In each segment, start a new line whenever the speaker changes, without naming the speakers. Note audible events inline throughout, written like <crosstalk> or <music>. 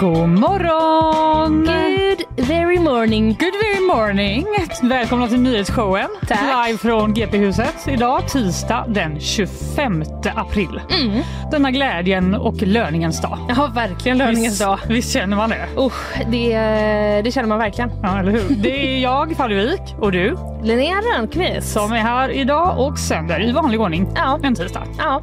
God morgon!
Good very morning.
Good very morning! Välkomna till nyhetsshowen.
Tack.
Live från GP-huset. Idag tisdag den 25 april.
Mm.
Denna glädjen och löningens dag.
Ja, verkligen löningens dag.
Visst känner man det?
Usch, det, det känner man verkligen.
Ja, eller hur? Det är jag, Fallevik, och du
Linnea Rönnqvist.
som är här idag och sänder i vanlig ordning
Ja.
en tisdag.
Ja.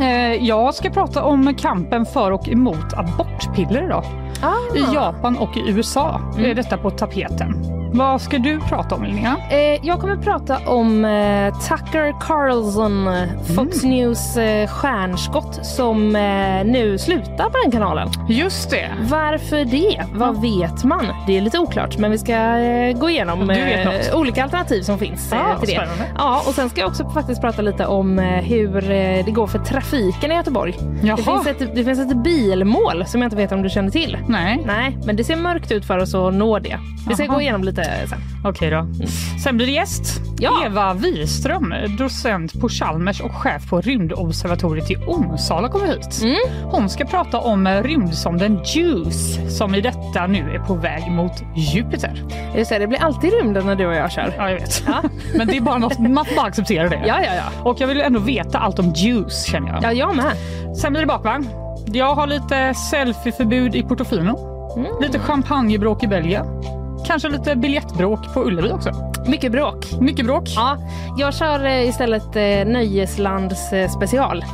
Eh, Jag ska prata om kampen för och emot abortpiller idag.
Ah.
I Japan och i USA är detta på tapeten. Vad ska du prata om Linnea?
Eh, jag kommer prata om eh, Tucker Carlson, Fox News eh, stjärnskott som eh, nu slutar på den kanalen.
Just det.
Varför det? Vad vet man? Det är lite oklart, men vi ska eh, gå igenom eh, olika alternativ som finns
Ja,
till det.
spännande.
Ja, och sen ska jag också faktiskt prata lite om hur det går för trafiken i Göteborg.
Jaha.
Det finns, ett, det finns ett bilmål som jag inte vet om du känner till.
Nej,
Nej, men det ser mörkt ut för oss att nå det. Vi ska
Jaha.
gå igenom lite sen.
okej då. Sen blir det gäst.
Ja.
Eva Wiström, docent på Chalmers och chef på rymdobservatoriet i Onsala kommer hit.
Mm.
Hon ska prata om rymdsonden JUICE som i detta nu är på väg mot Jupiter.
Just det, det blir alltid rymden när du och jag kör.
Ja, jag vet. <laughs> Men det är bara något, man får bara acceptera det.
Ja, ja, ja.
Och jag vill ändå veta allt om JUICE känner jag.
Ja, jag med.
Sen blir det bakvagn. Jag har lite selfieförbud i Portofino.
Mm.
Lite champagnebråk i Belgien. Kanske lite biljettbråk på Ullevi också.
Mycket bråk.
Mycket bråk.
Ja, jag kör eh, istället eh, Nöjeslands eh, special.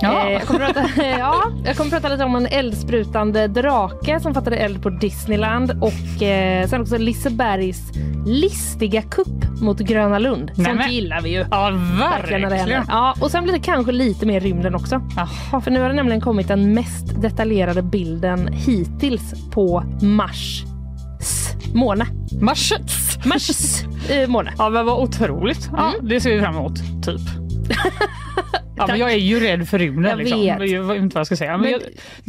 Ja.
Jag, kommer prata, <laughs> ja, jag kommer prata lite om en eldsprutande drake som fattade eld på Disneyland och eh, sen också Lisebergs listiga kupp mot Gröna Lund. Sånt
Nämen.
gillar vi ju.
Ja,
Verkligen
verkligen.
Ja, och sen blir det kanske lite mer rymden också.
Jaha.
För nu har det nämligen kommit den mest detaljerade bilden hittills på Mars måne.
Marschets.
Mars eh, måne.
Ja, men vad otroligt. Ja,
Mm.
Det ser vi fram emot, typ. Ja, men jag är ju rädd för rymden.
Jag
liksom.
vet.
Jag vet inte vad jag ska säga. Men
Men-
jag,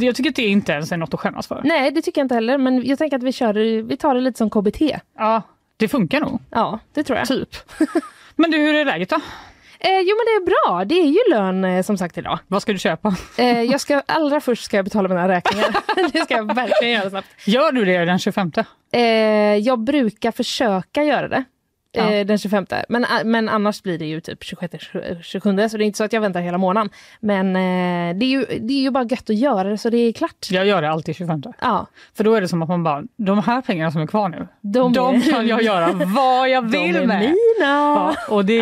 jag tycker att det inte ens är något att skämmas för.
Nej, det tycker jag inte heller. Men jag tänker att vi, kör, vi tar det lite som KBT.
Ja, det funkar nog.
Ja, det tror jag.
Typ. Men du, hur är läget då?
Eh, jo, men det är bra. Det är ju lön eh, som sagt idag.
Vad ska du köpa?
Eh, jag ska, allra först ska jag betala mina räkningar. <laughs> <laughs> det ska jag verkligen göra snabbt.
Gör du det den 25?
Eh, jag brukar försöka göra det.
Ja.
Eh, den 25. Men, men annars blir det ju typ 26, 27. Så det är inte så att jag väntar hela månaden. Men eh, det, är ju, det är ju bara gött att göra det så det är klart.
Jag gör det alltid 25.
Ja,
För då är det som att man bara, de här pengarna som är kvar nu,
De
de, kan jag göra vad jag <laughs>
de
vill
är
med.
mina.
Ja, och det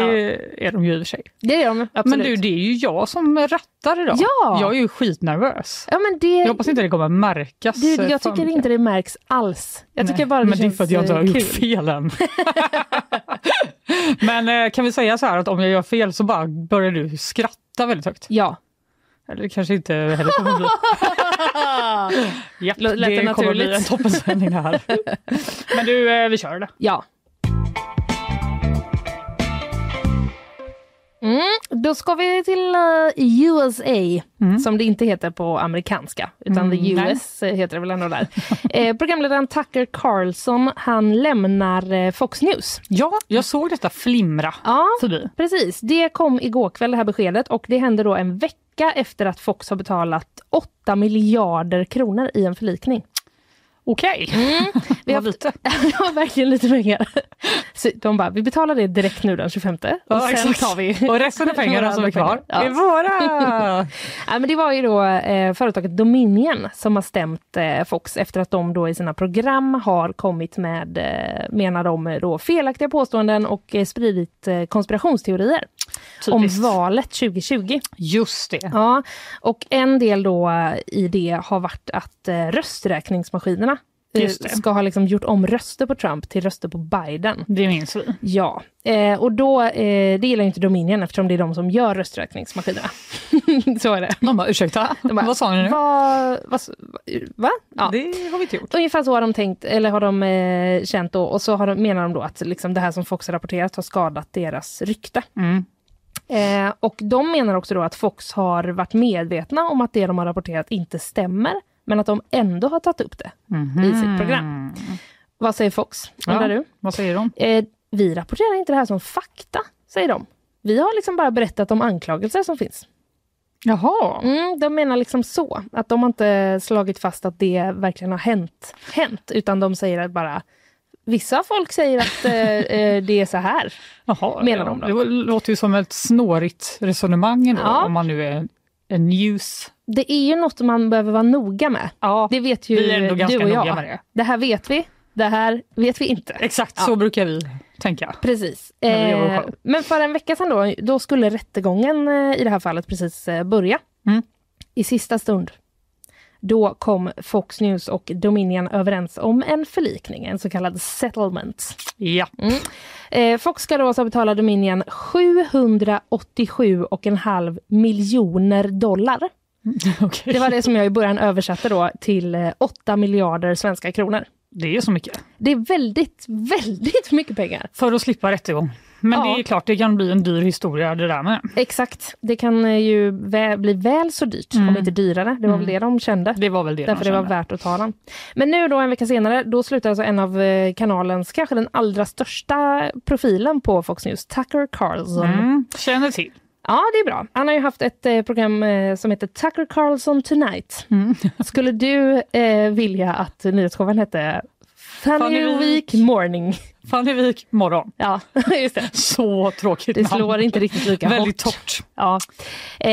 är de ju i och för sig.
Det är de, absolut.
Men du, det är ju jag som rattar idag.
Ja.
Jag är ju skitnervös.
ja, men det,
Jag hoppas inte det kommer märkas.
du,
eh,
jag
för
tycker
mycket.
inte det märks alls. Jag tycker bara det
Men det är för att jag inte har
eh,
gjort
kul.
fel än. <laughs> Men eh, kan vi säga så här att om jag gör fel så bara börjar du skratta väldigt högt.
Ja.
Eller det kanske inte heller kommer bli. <laughs> Japp,
Lät det
det kommer bli en toppensändning det här. <laughs> Men du, eh, vi kör det.
Ja. Mm, då ska vi till eh, USA, som det inte heter på amerikanska, utan
Mm,
the
nej.
US heter det väl ändå där. <laughs> eh, programledaren Tucker Carlson, han lämnar eh, Fox News.
Ja, jag såg detta flimra
Ja,
förbi.
precis. Det kom igår kväll det här beskedet och det hände då en vecka efter att Fox har betalat 8 miljarder kronor i en förlikning.
Okej,
Mm. <laughs> Vi har
lite. <laughs>
var verkligen lite pengar. Så de bara, vi betalar det direkt nu den 25 och
Ja,
sen
exakt.
tar vi...
Och resten av pengarna som är kvar
Ja.
är våra. <laughs>
Ja, men det var ju då eh, företaget Dominion som har stämt eh, Fox efter att de då i sina program har kommit med, eh, menar de, då, felaktiga påståenden och eh, spridit eh, konspirationsteorier om
Typiskt.
valet 2020.
Just det.
Ja, och en del då i det har varit att eh, rösträkningsmaskinerna. Ska ha liksom gjort om röster på Trump till röster på Biden.
Det minns vi.
Ja, eh, och då, eh, det gillar inte Dominion eftersom det är de som gör rösträkningsmaskinerna. <laughs> Så är det.
De bara, ursäkta,
De bara,
vad sa ni nu?
Vad, vad, va? Ja.
Det har vi inte gjort.
Ungefär så har de tänkt, eller har de eh, känt då, och så har de, menar de då att liksom det här som Fox har rapporterat har skadat deras rykte.
Mm.
Eh, och de menar också då att Fox har varit medvetna om att det de har rapporterat inte stämmer, men att de ändå har tagit upp det i sitt program. Vad säger Fox, undrar
Ja.
du?
Vad säger de?
Eh, vi rapporterar inte det här som fakta, säger de. Vi har liksom bara berättat om anklagelser som finns.
Jaha.
Mm, de menar liksom så, att de har inte slagit fast att det verkligen har hänt, hänt utan de säger att bara Vissa folk säger att eh, <laughs> eh, det är så här.
Jaha
menar
ja.
de då?
Det låter ju som ett snårigt resonemang ändå,
Ja.
om man nu är en news.
Det är ju något man behöver vara noga med.
Ja,
Det vet ju
vi är ändå
du
ganska
och jag.
noga med det.
Det här vet vi, det här vet vi inte.
Exakt
Ja.
så brukar vi tänka.
Precis. Eh, men för en vecka sedan då, då skulle rättegången eh, i det här fallet precis eh, börja.
Mm.
I sista stund. Då kom Fox News och Dominion överens om en förlikning, en så kallad settlement.
Ja.
Eh, Fox ska då alltså betala Dominion 787,5 miljoner dollar. <laughs>
Okej.
Det var det som jag i början översatte då till eh, 8 miljarder svenska kronor.
Det är så mycket.
Det är väldigt, väldigt mycket pengar.
För att slippa rättegång. Men
Ja.
det är klart, det kan bli en dyr historia det där med.
Exakt. Det kan eh, ju vä- bli väl så dyrt, om inte dyrare. Det var väl det de kände.
Det var väl det
Därför
de
det var
kände.
värt att ta den. Men nu då en vecka senare, då slutar alltså en av eh, kanalens, kanske den allra största profilen på Fox News, Tucker Carlson.
Mm, känner till.
Ja, det är bra. Han har ju haft ett eh, program eh, som heter Tucker Carlson Tonight.
Mm. <laughs>
Skulle du eh, vilja att nyhetsshowen hette Week
Week.
Morning?
Fannevik morgon.
Ja, <laughs> just det.
Så tråkigt
Det
namn.
slår inte riktigt lika
Väldigt
hårt.
torrt.
Ja. Eh,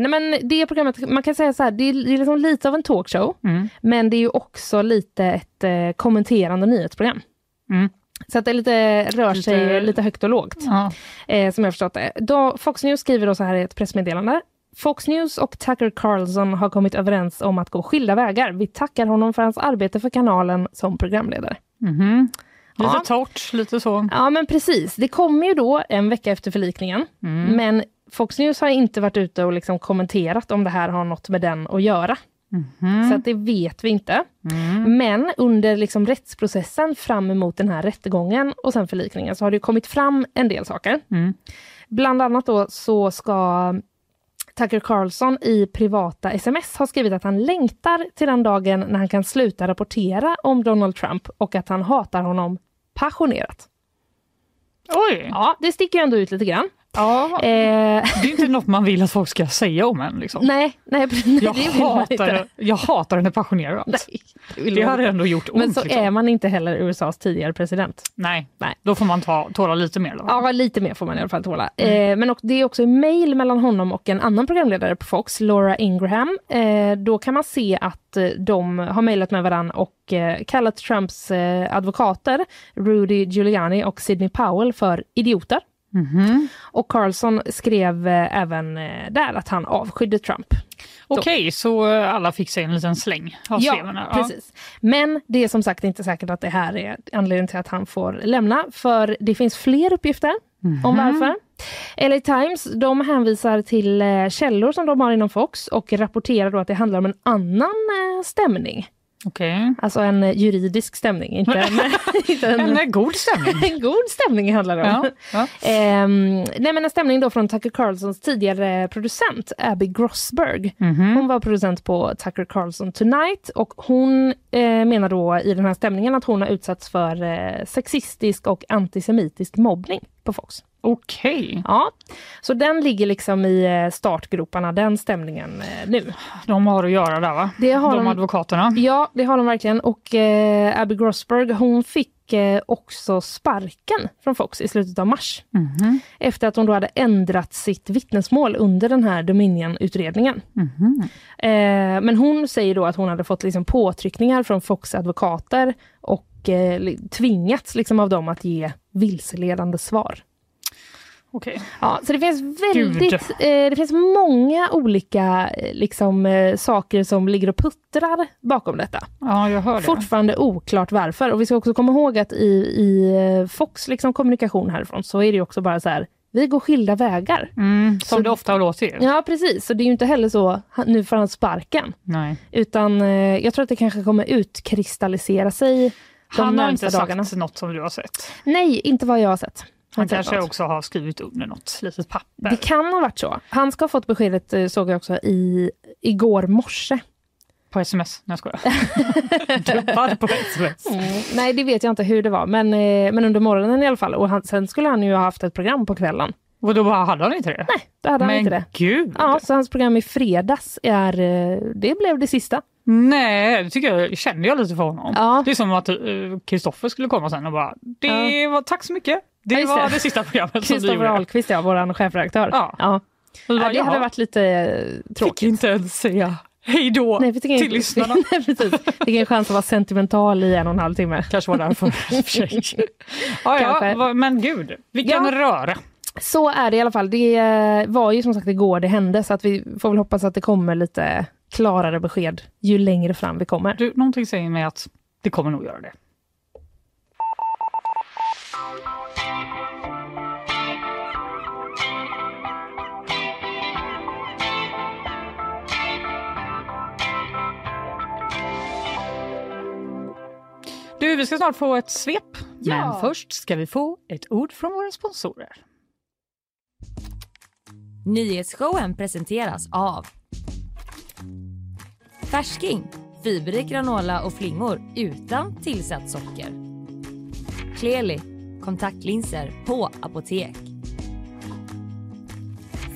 nej men det programmet, man kan säga så här, det är, det är liksom lite av en talkshow,
Mm.
men det är ju också lite ett eh, kommenterande nyhetsprogram.
Mm.
Så att det lite, rör sig
Lite-
lite högt och lågt,
Ja.
eh, som jag förstått det. Då, Fox News skriver då så här i ett pressmeddelande. Fox News och Tucker Carlson har kommit överens om att gå skilda vägar. Vi tackar honom för hans arbete för kanalen som programledare.
Mhm. Lite
Ja.
torrt, lite så.
Ja men precis, det kommer ju då en vecka efter förlikningen.
Mm.
Men Fox News har inte varit ute och liksom kommenterat om det här har något med den att göra.
Mhm.
Så att det vet vi inte.
Mm.
Men under liksom rättsprocessen fram emot den här rättegången och sen förlikningen så har det kommit fram en del saker.
Mm.
Bland annat då så ska Tucker Carlson i privata sms ha skrivit att han längtar till den dagen när han kan sluta rapportera om Donald Trump och att han hatar honom passionerat.
Oj!
Ja, det sticker ju ändå ut lite grann.
Ja.
Eh,
Det är inte något man vill att folk ska säga om en. Liksom.
nej, nej, <laughs> nej
jag, hatar, jag hatar henne passionerat.
Nej, det
Det
inte.
ändå gjort ont.
Men så
liksom.
är man inte heller USAs tidigare president.
Nej.
Nej.
då får man ta, tåla lite mer. Då.
Ja, lite mer får man i alla fall tåla. Eh, men det är också en mail mellan honom och en annan programledare på Fox, Laura Ingraham. Eh, då kan man se att eh, de har mejlat med varandra och eh, kallat Trumps eh, advokater, Rudy Giuliani och Sidney Powell, för idioter.
Mhm.
Och Carlson skrev eh, även eh, där att han avskydde Trump.
Okej, så eh, alla fick sig en liten släng av sleven. här.
precis. Men det är som sagt inte säkert att det här är anledningen till att han får lämna, för det finns fler uppgifter om varför. LA Times de hänvisar till eh, källor som de har inom Fox och rapporterar då att det handlar om en annan stämning.
Okej.
Alltså en eh, juridisk stämning, inte en, <laughs> <laughs> inte en,
En eh, god stämning. <laughs>
en god stämning handlar det om.
ja, ja.
Ehm, nej men en stämning då från Tucker Carlsons tidigare producent Abby Grossberg.
Mhm.
Hon var producent på Tucker Carlson Tonight och hon eh, menar då i den här stämningen att hon har utsatts för eh, sexistisk och antisemitisk mobbning på Fox.
Okej,
Ja, så den ligger liksom i eh, startgroparna, den stämningen eh, nu.
de har att göra där va?
Det har
de
de-
advokaterna.
Ja, det har de verkligen. Och eh, Abby Grossberg, hon fick eh, också sparken från Fox i slutet av mars.
Mhm.
Efter att hon då hade ändrat sitt vittnesmål under den här Dominion-utredningen.
Mhm.
Eh, men hon säger då att hon hade fått liksom påtryckningar från Fox advokater och eh, tvingats liksom av dem att ge vilseledande svar.
Okej.
Ja, så det finns väldigt, eh, det finns många olika eh, liksom, eh, saker som ligger och puttrar bakom detta.
Ja, jag hör det.
Fortfarande oklart varför. Och vi ska också komma ihåg att i, i eh, Fox liksom, kommunikation härifrån så är det också bara så här, vi går skilda vägar.
Mm, som
Så-
det ofta låter.
Ja precis, så det är ju inte heller så, "Ha, nu får han sparken.
Nej.
Utan eh, jag tror att det kanske kommer utkristallisera sig
Han har inte
dagarna.
sagt något som du har sett.
Nej, inte vad jag har sett.
Han kanske
något.
också har skrivit under något litet papper.
Det kan ha varit så. Han ska ha fått beskedet, eh, såg jag också, i, igår morse.
På sms? Nej, jag skojar. <laughs> Dubbad på sms.
Nej, det vet jag inte hur det var, men, eh, men under morgonen i alla fall. Och han, sen skulle han ju ha haft ett program på kvällen.
Och då hade han inte det?
Nej, då hade han
Men
inte det.
gud!
Ja, så hans program i fredags är, eh, det blev det sista.
Nej, det tycker jag, känner jag lite för honom.
Ja.
Det är som att Kristoffer skulle komma sen och bara, det var, tack så mycket. Det
Ja,
var
det.
det sista programmet som du
Kristoffer. Ahlqvist, ja, vår chefredaktör.
Ja.
Ja. Ja,
bara,
det hade
"Jaha,
varit lite eh,
Fick
tråkigt.
inte ens säga hej då
Nej, fick
till lyssnarna. <laughs>
Nej, precis. Fick en chans att vara sentimental i en och en halv timme.
Kanske var därför. <laughs> ja, ja, men gud, vilken
Ja.
röra.
Så är det i alla fall. Det eh, var ju som sagt igår det hände, så att vi får väl hoppas att det kommer lite klarare besked ju längre fram vi kommer.
Du, någonting säger mig att det kommer nog göra det. Du, vi ska snart få ett svep.
Ja.
Men först ska vi få ett ord från våra sponsorer.
Nyhetsshowen presenteras av Färsking, fiberrik granola och flingor utan tillsatt socker. Kleli, kontaktlinser på apotek.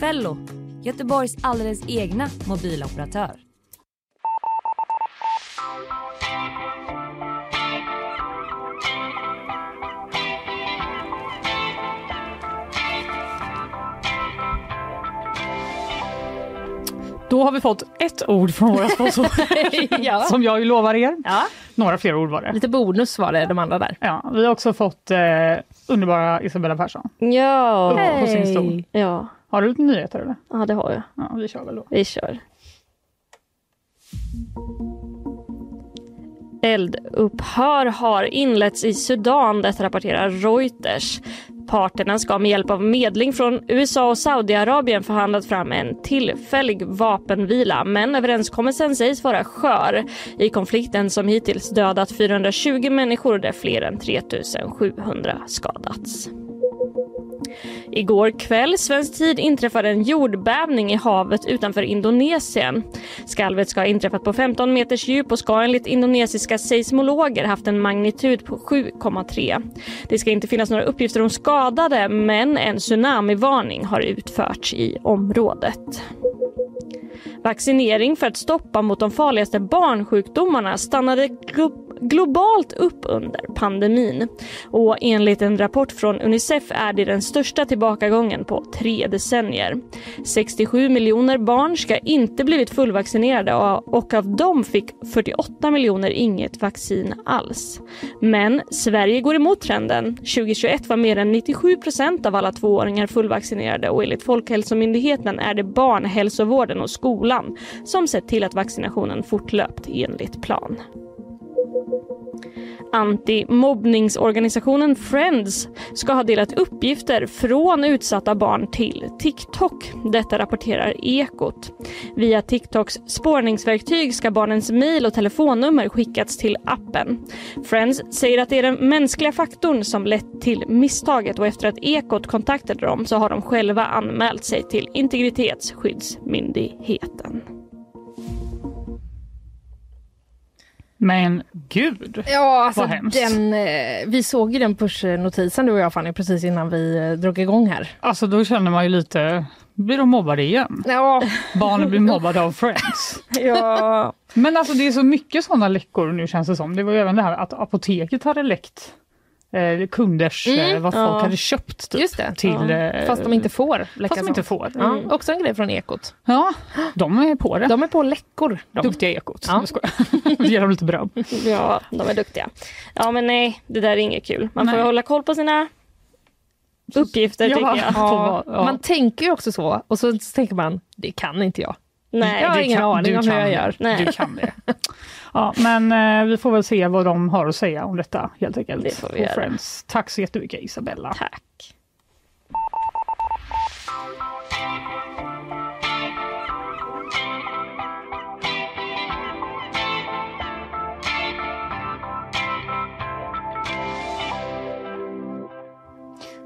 Fello, Göteborgs alldeles egna mobiloperatör.
Då har vi fått ett ord från våra sponsorer <laughs>
Ja.
som jag ju lovar er.
Ja.
Några fler ord var det.
Lite bonus var det, de andra där.
Ja, vi har också fått eh, underbara Isabella Persson
Ja.
upp på sin stol.
Ja.
Har du lite nyheter eller?
ja, det har jag.
Ja, vi kör väl då.
Vi kör. Eldupphör har inletts i Sudan, detta rapporterar Reuters. Parterna ska med hjälp av medling från USA och Saudiarabien förhandlat fram en tillfällig vapenvila men överenskommelsen sägs vara skör i konflikten som hittills dödat 420 människor där fler än 3700 skadats. Igår kväll svensk tid inträffade en jordbävning i havet utanför Indonesien. Skalvet ska ha inträffat på 15 meters djup och ska enligt indonesiska seismologer haft en magnitud på 7,3. Det ska inte finnas några uppgifter om skadade men en tsunamivarning har utförts i området. Vaccinering för att stoppa mot de farligaste barnsjukdomarna stannade upp globalt upp under pandemin. Och enligt en rapport från Unicef är det den största tillbakagången på tre decennier. 67 miljoner barn ska inte blivit fullvaccinerade och av dem fick 48 miljoner inget vaccin alls. Men Sverige går emot trenden. 2021 var mer än 97 procent av alla tvååringar fullvaccinerade och enligt Folkhälsomyndigheten är det barnhälsovården och skolan som sett till att vaccinationen fortlöpt enligt plan. Antimobbningsorganisationen Friends ska ha delat uppgifter från utsatta barn till TikTok. Detta rapporterar Ekot. Via TikToks spårningsverktyg ska barnens mejl och telefonnummer skickats till appen. Friends säger att det är den mänskliga faktorn som lett till misstaget och efter att Ekot kontaktade dem så har de själva anmält sig till Integritetsskyddsmyndigheten.
Men gud!
Ja, alltså
Vad hemskt.
den, eh, vi såg ju den pushnotisen du och jag Fanny precis innan vi eh, drog igång här.
Alltså då känner man ju lite, blir de mobbade igen?
Ja,
Barnen blir <laughs> mobbade av Friends.
ja.
Men alltså det är så mycket sådana läckor nu känns det som. Det var ju även det här att apoteket hade läckt eh, kunders,
Mm,
eh, vad folk
ja.
hade köpt. Typ, till,
ja.
eh,
Fast de inte får
fast de inte får.
Ja, också en grej från Ekot.
Ja, de är på det.
De är på läckor. De.
Duktiga Ekot.
Ja.
Jag skojar. <laughs> Ge dem lite beröm. <laughs>
Ja, de är duktiga. Ja, men nej, det där är inget kul. Man får
Nej.
hålla koll på sina uppgifter
Ja.
tycker jag. <laughs>
Ja,
Ja.
Man tänker ju också så och så tänker man, det kan inte jag.
Nej,
Jag har ingen
kan-
aning om hur jag gör.
Nej.
Du kan det. <laughs> Ja, men eh, vi får väl se vad de har att säga om detta helt enkelt.
Det får vi göra.
Friends. Tack så jättemycket Isabella.
Tack.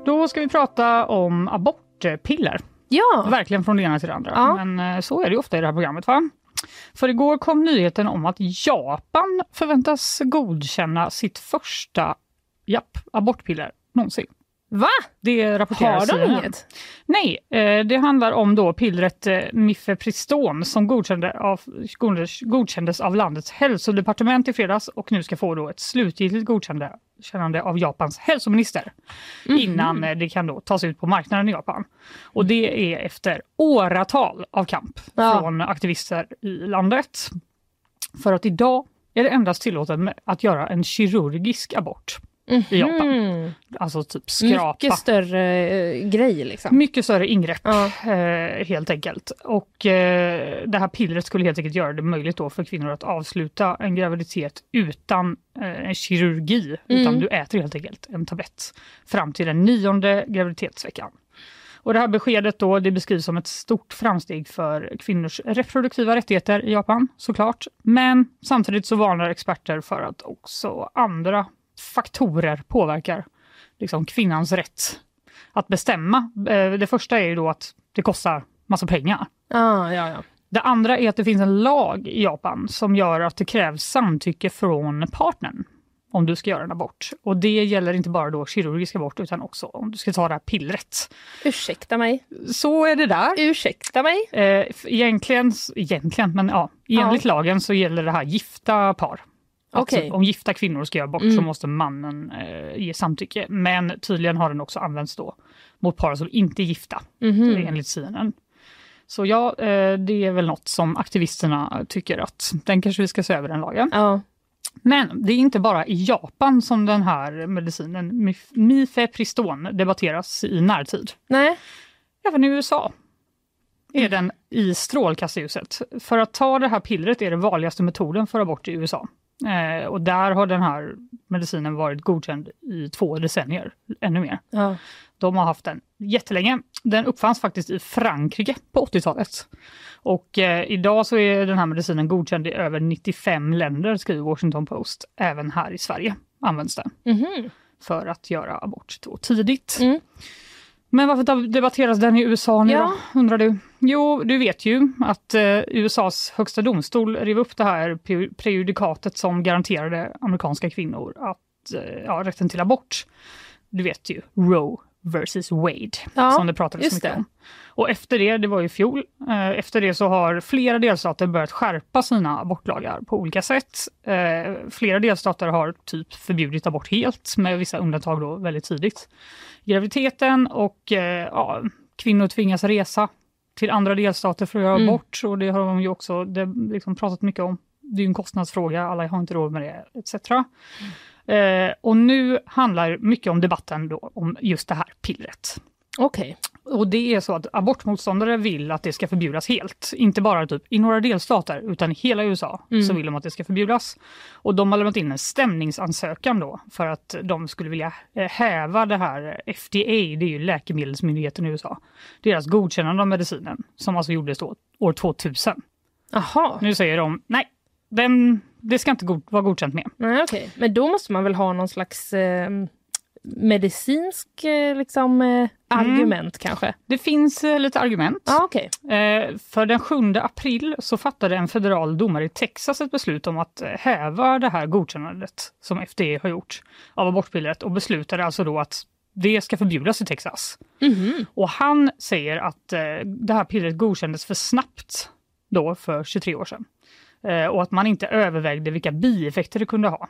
Då ska vi prata om abortpiller.
Ja,
Verkligen från det ena till det andra.
Ja.
Men eh, så är det ofta i det här programmet. va? För igår kom nyheten om att Japan förväntas godkänna sitt första japp, abortpiller någonsin.
Va?
Det rapporteras
Har de
i
inget?
Nej, eh, det handlar om då pillret eh, Mifepriston som godkände av, godkändes- godkändes av landets hälsodepartement i fredags och nu ska få då ett slutgiltigt godkännande av Japans hälsominister innan eh, det kan då tas ut på marknaden i Japan. Och det är efter åratal av kamp
Ja.
från aktivister i landet. För att idag är det endast tillåtet med att göra en kirurgisk abort i Japan.
Mm.
Alltså typ skrapa.
Mycket större eh, grej liksom.
Mycket större ingrepp
Ja.
eh, helt enkelt. Och eh, det här pillret skulle helt enkelt göra det möjligt då för kvinnor att avsluta en graviditet utan eh, en kirurgi. Utan
Mm.
du äter helt enkelt en tablett fram till den nionde graviditetsveckan. Och det här beskedet då, det beskrivs som ett stort framsteg för kvinnors reproduktiva rättigheter i Japan såklart. Men samtidigt så varnar experter för att också andra faktorer påverkar liksom, kvinnans rätt att bestämma. Eh, Det första är ju då att det kostar massa pengar.
Ah, ja, ja.
Det andra är att det finns en lag i Japan som gör att det krävs samtycke från partnern om du ska göra en abort. Och det gäller inte bara då kirurgisk abort utan också om du ska ta det här pillret.
Ursäkta mig.
Så är det där.
Ursäkta mig.
Eh, egentligen, egentligen, men ja, enligt lagen så gäller det här gifta par. Alltså,
Okej.
om gifta kvinnor ska göra abort så
Mm.
måste mannen eh, ge samtycke. Men tydligen har den också använts då mot par som inte är gifta,
Mhm.
enligt CNN. Så ja, eh, det är väl något som aktivisterna tycker att den kanske vi ska se över den lagen.
Ja.
Men det är inte bara i Japan som den här medicinen Mif- Mifepriston debatteras i närtid.
Nej.
Även i USA
Mm.
är den i strålkastarljuset. För att ta det här pillret är den vanligaste metoden för abort i USA. Eh, och där har den här medicinen varit godkänd i två decennier, ännu mer.
Ja.
De har haft den jättelänge. Den uppfanns faktiskt i Frankrike på 80-talet. Och eh, idag så är den här medicinen godkänd i över 95 länder, skriver Washington Post. Även här i Sverige används den
Mhm.
för att göra abort tidigt.
Mm.
Men varför deb- debatteras den i USA nu
Ja.
då, undrar du? Jo, du vet ju att eh, USAs högsta domstol rev upp det här pre- prejudikatet som garanterade amerikanska kvinnor att, eh, ja, rätten till abort. Du vet ju, Roe versus Wade,
Ja,
som det pratades mycket
det.
om. Och efter det, det var i fjol, eh, efter det så har flera delstater börjat skärpa sina abortlagar på olika sätt. Eh, flera delstater har typ förbjudit abort helt, med vissa undantag då väldigt tidigt. Graviditeten och eh, ja, kvinnor tvingas resa till andra delstater för att göra
Mm.
abort och det har de ju också det, liksom pratat mycket om. Det är en kostnadsfråga, alla har inte råd med det etc. Eh, och nu handlar mycket om debatten då om just det här pillret.
Okej.
Och det är så att abortmotståndare vill att det ska förbjudas helt. Inte bara typ i några delstater, utan i hela USA
Mm.
så vill de att det ska förbjudas. Och de har lämnat in en stämningsansökan då för att de skulle vilja eh, häva det här FDA, det är ju läkemedelsmyndigheten i USA, deras godkännande av medicinen som alltså gjordes då år 2000.
Jaha.
Nu säger de nej, den, det ska inte god, vara godkänt med.
Nej, okej. Men då måste man väl ha någon slags eh, medicinsk eh, liksom, eh, argument kanske?
Det finns eh, lite argument.
Ja, okej.
Eh, för den 7 april så fattade en federal domare i Texas ett beslut om att häva det här godkännandet som FDA har gjort av abortpillret och beslutade alltså då att det ska förbjudas i Texas.
Mhm.
Och han säger att det här pillret godkändes för snabbt då för 23 år sedan. Och att man inte övervägde vilka bieffekter det kunde ha.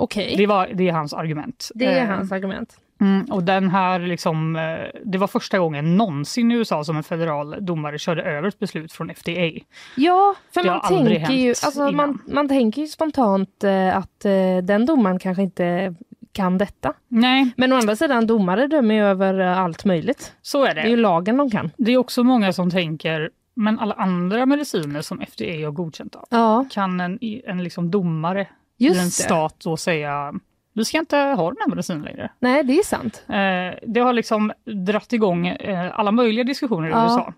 Okej.
Det, var, det är hans argument.
Det är
Eh,
hans argument.
Mm, och den här liksom, eh, det var första gången någonsin i USA som en federal domare körde över ett beslut från FDA.
Ja, för
Det
man tänker ju, alltså, man, man tänker ju spontant eh, att den domaren kanske inte kan detta.
Nej,
Men å andra sidan, domare dömer ju över allt möjligt.
så är
Det är ju
det.
lagen de kan.
Det är också många som tänker, men alla andra mediciner som FDA har godkänt av,
Ja,
kan en, en liksom domare
just
i en stat då säga vi ska inte ha den här medicinen längre.
Nej, det är sant.
Eh, det har liksom dratt igång eh, alla möjliga diskussioner i
Ja.
USA.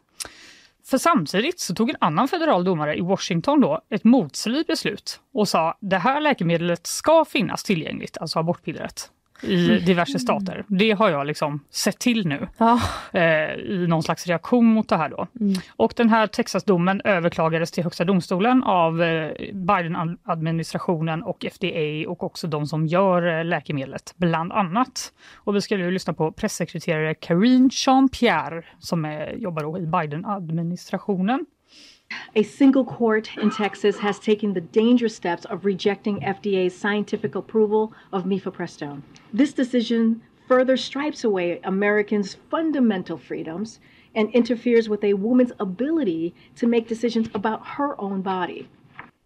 För samtidigt så tog en annan federal domare i Washington då ett motstridigt beslut och sa det här läkemedlet ska finnas tillgängligt, alltså abortpillret, i diverse stater. Det har jag liksom sett till nu
Ja.
eh, i någon slags reaktion mot det här då.
Mm.
Och den här Texasdomen överklagades till högsta domstolen av eh, Biden-administrationen och FDA och också de som gör eh, läkemedlet, bland annat. Och vi ska nu lyssna på pressekreterare Karine Jean-Pierre som är, jobbar då i Biden-administrationen.
A single court in Texas has taken the dangerous steps of rejecting FDA's scientific approval of mifepristone. This decision further stripes away Americans' fundamental freedoms and interferes with a woman's ability to make decisions about her own body.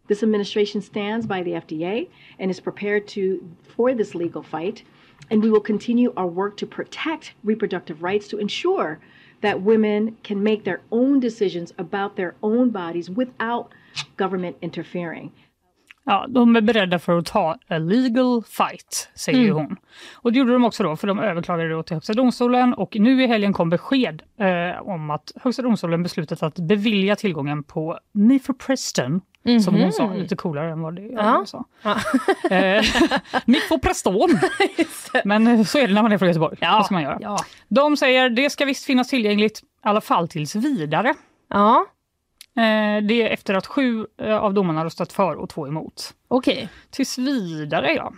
This administration stands by the FDA and is prepared to for this legal fight, and we will continue our work to protect reproductive rights to ensure that women can make their own decisions about their own bodies without government interfering.
Ja, de är beredda för att ta a legal fight, säger ju hon. Och det gjorde de också då, för de överklagade då till Högsta domstolen och nu i helgen kom besked eh, om att Högsta domstolen beslutat att bevilja tillgången på Mifepristone, som hon sa, lite coolare än vad det
Ja.
sa. <laughs> Eh, Mifepristone! <laughs> Men eh, så är det när man är från Göteborg. Vad ska man göra?
Ja.
De säger det ska visst finnas tillgängligt, i alla fall tills vidare.
Ja,
Eh, det är efter att sju av domarna röstat för och två emot.
okej.
Tills vidare, ja.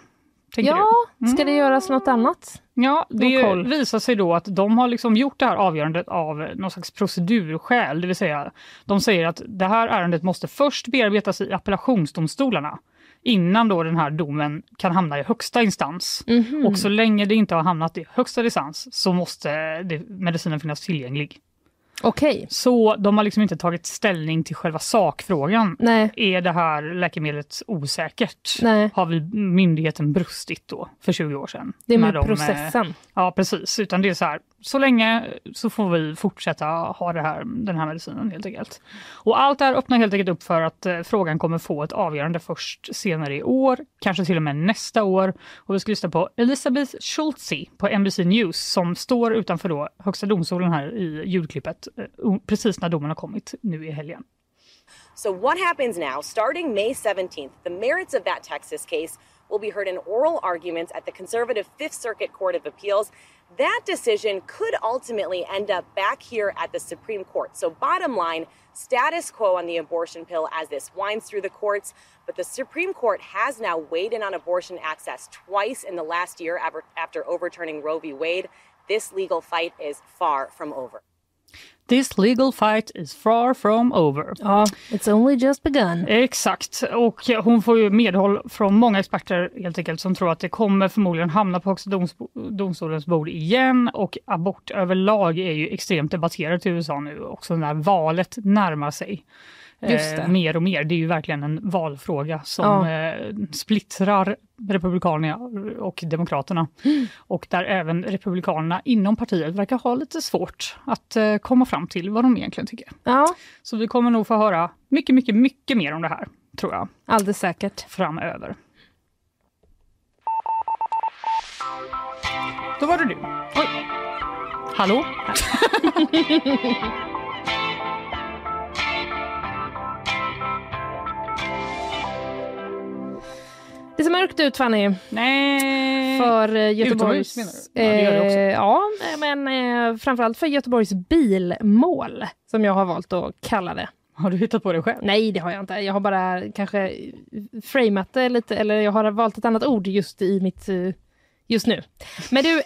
Tänker
Ja,
du?
ska det göras något annat?
Ja, det visar sig då att de har liksom gjort det här avgörandet av någon slags procedurskäl. Det vill säga, de säger att det här ärendet måste först bearbetas i appellationsdomstolarna innan då den här domen kan hamna i högsta instans.
Mhm.
Och så länge det inte har hamnat i högsta instans så måste medicinen finnas tillgänglig.
Okej.
Så de har liksom inte tagit ställning till själva sakfrågan.
Nej.
Är det här läkemedlet osäkert?
Nej.
Har vi myndigheten brustit då för 20 år sedan?
Det är med
de,
processen.
Ja, precis. Utan det är så här, så länge så får vi fortsätta ha det här, den här medicinen helt enkelt. Och allt det här öppnar helt enkelt upp för att eh, frågan kommer få ett avgörande först senare i år, kanske till och med nästa år. Och vi ska lyssna på Elisabeth Schultze på NBC News som står utanför då Högsta domstolen här i ljudklippet eh, precis när domen har kommit nu i helgen.
So, what happens now? Starting May 17th, the merits of that Texas case will be heard in oral arguments at the conservative Fifth Circuit Court of Appeals. That decision could ultimately end up back here at the Supreme Court. So, bottom line, status quo on the abortion pill as this winds through the courts. But the Supreme Court has now weighed in on abortion access twice in the last year after, overturning Roe v. Wade. This legal fight is far from over.
This legal fight is far from over.
Ja, it's only just begun.
Exakt, och hon får ju medhåll från många experter helt enkelt som tror att det kommer förmodligen hamna på Högsta doms domstolens bord igen och abort överlag är ju extremt debatterat i USA nu också när valet närmar sig. Eh, mer och mer. Det är ju verkligen en valfråga som eh, splittrar Republikanerna och Demokraterna. Och där även Republikanerna inom partiet verkar ha lite svårt att eh, komma fram till vad de egentligen tycker.
Ja,
Så vi kommer nog få höra mycket, mycket, mycket mer om det här, tror jag,
alldeles säkert.
framöver. Då var det du. Oj. Hallå? <laughs>
Det ser mörkt ut Fanny,
Nej.
för eh, Göteborgs...
Utomhus, menar du? Ja, det gör det också.
Eh, ja, men eh, framförallt för Göteborgs bilmål, som jag har valt att kalla det.
Har du hittat på det själv?
Nej, det har jag inte. Jag har bara kanske framat det lite, eller jag har valt ett annat ord just i mitt eh, just nu. Men du,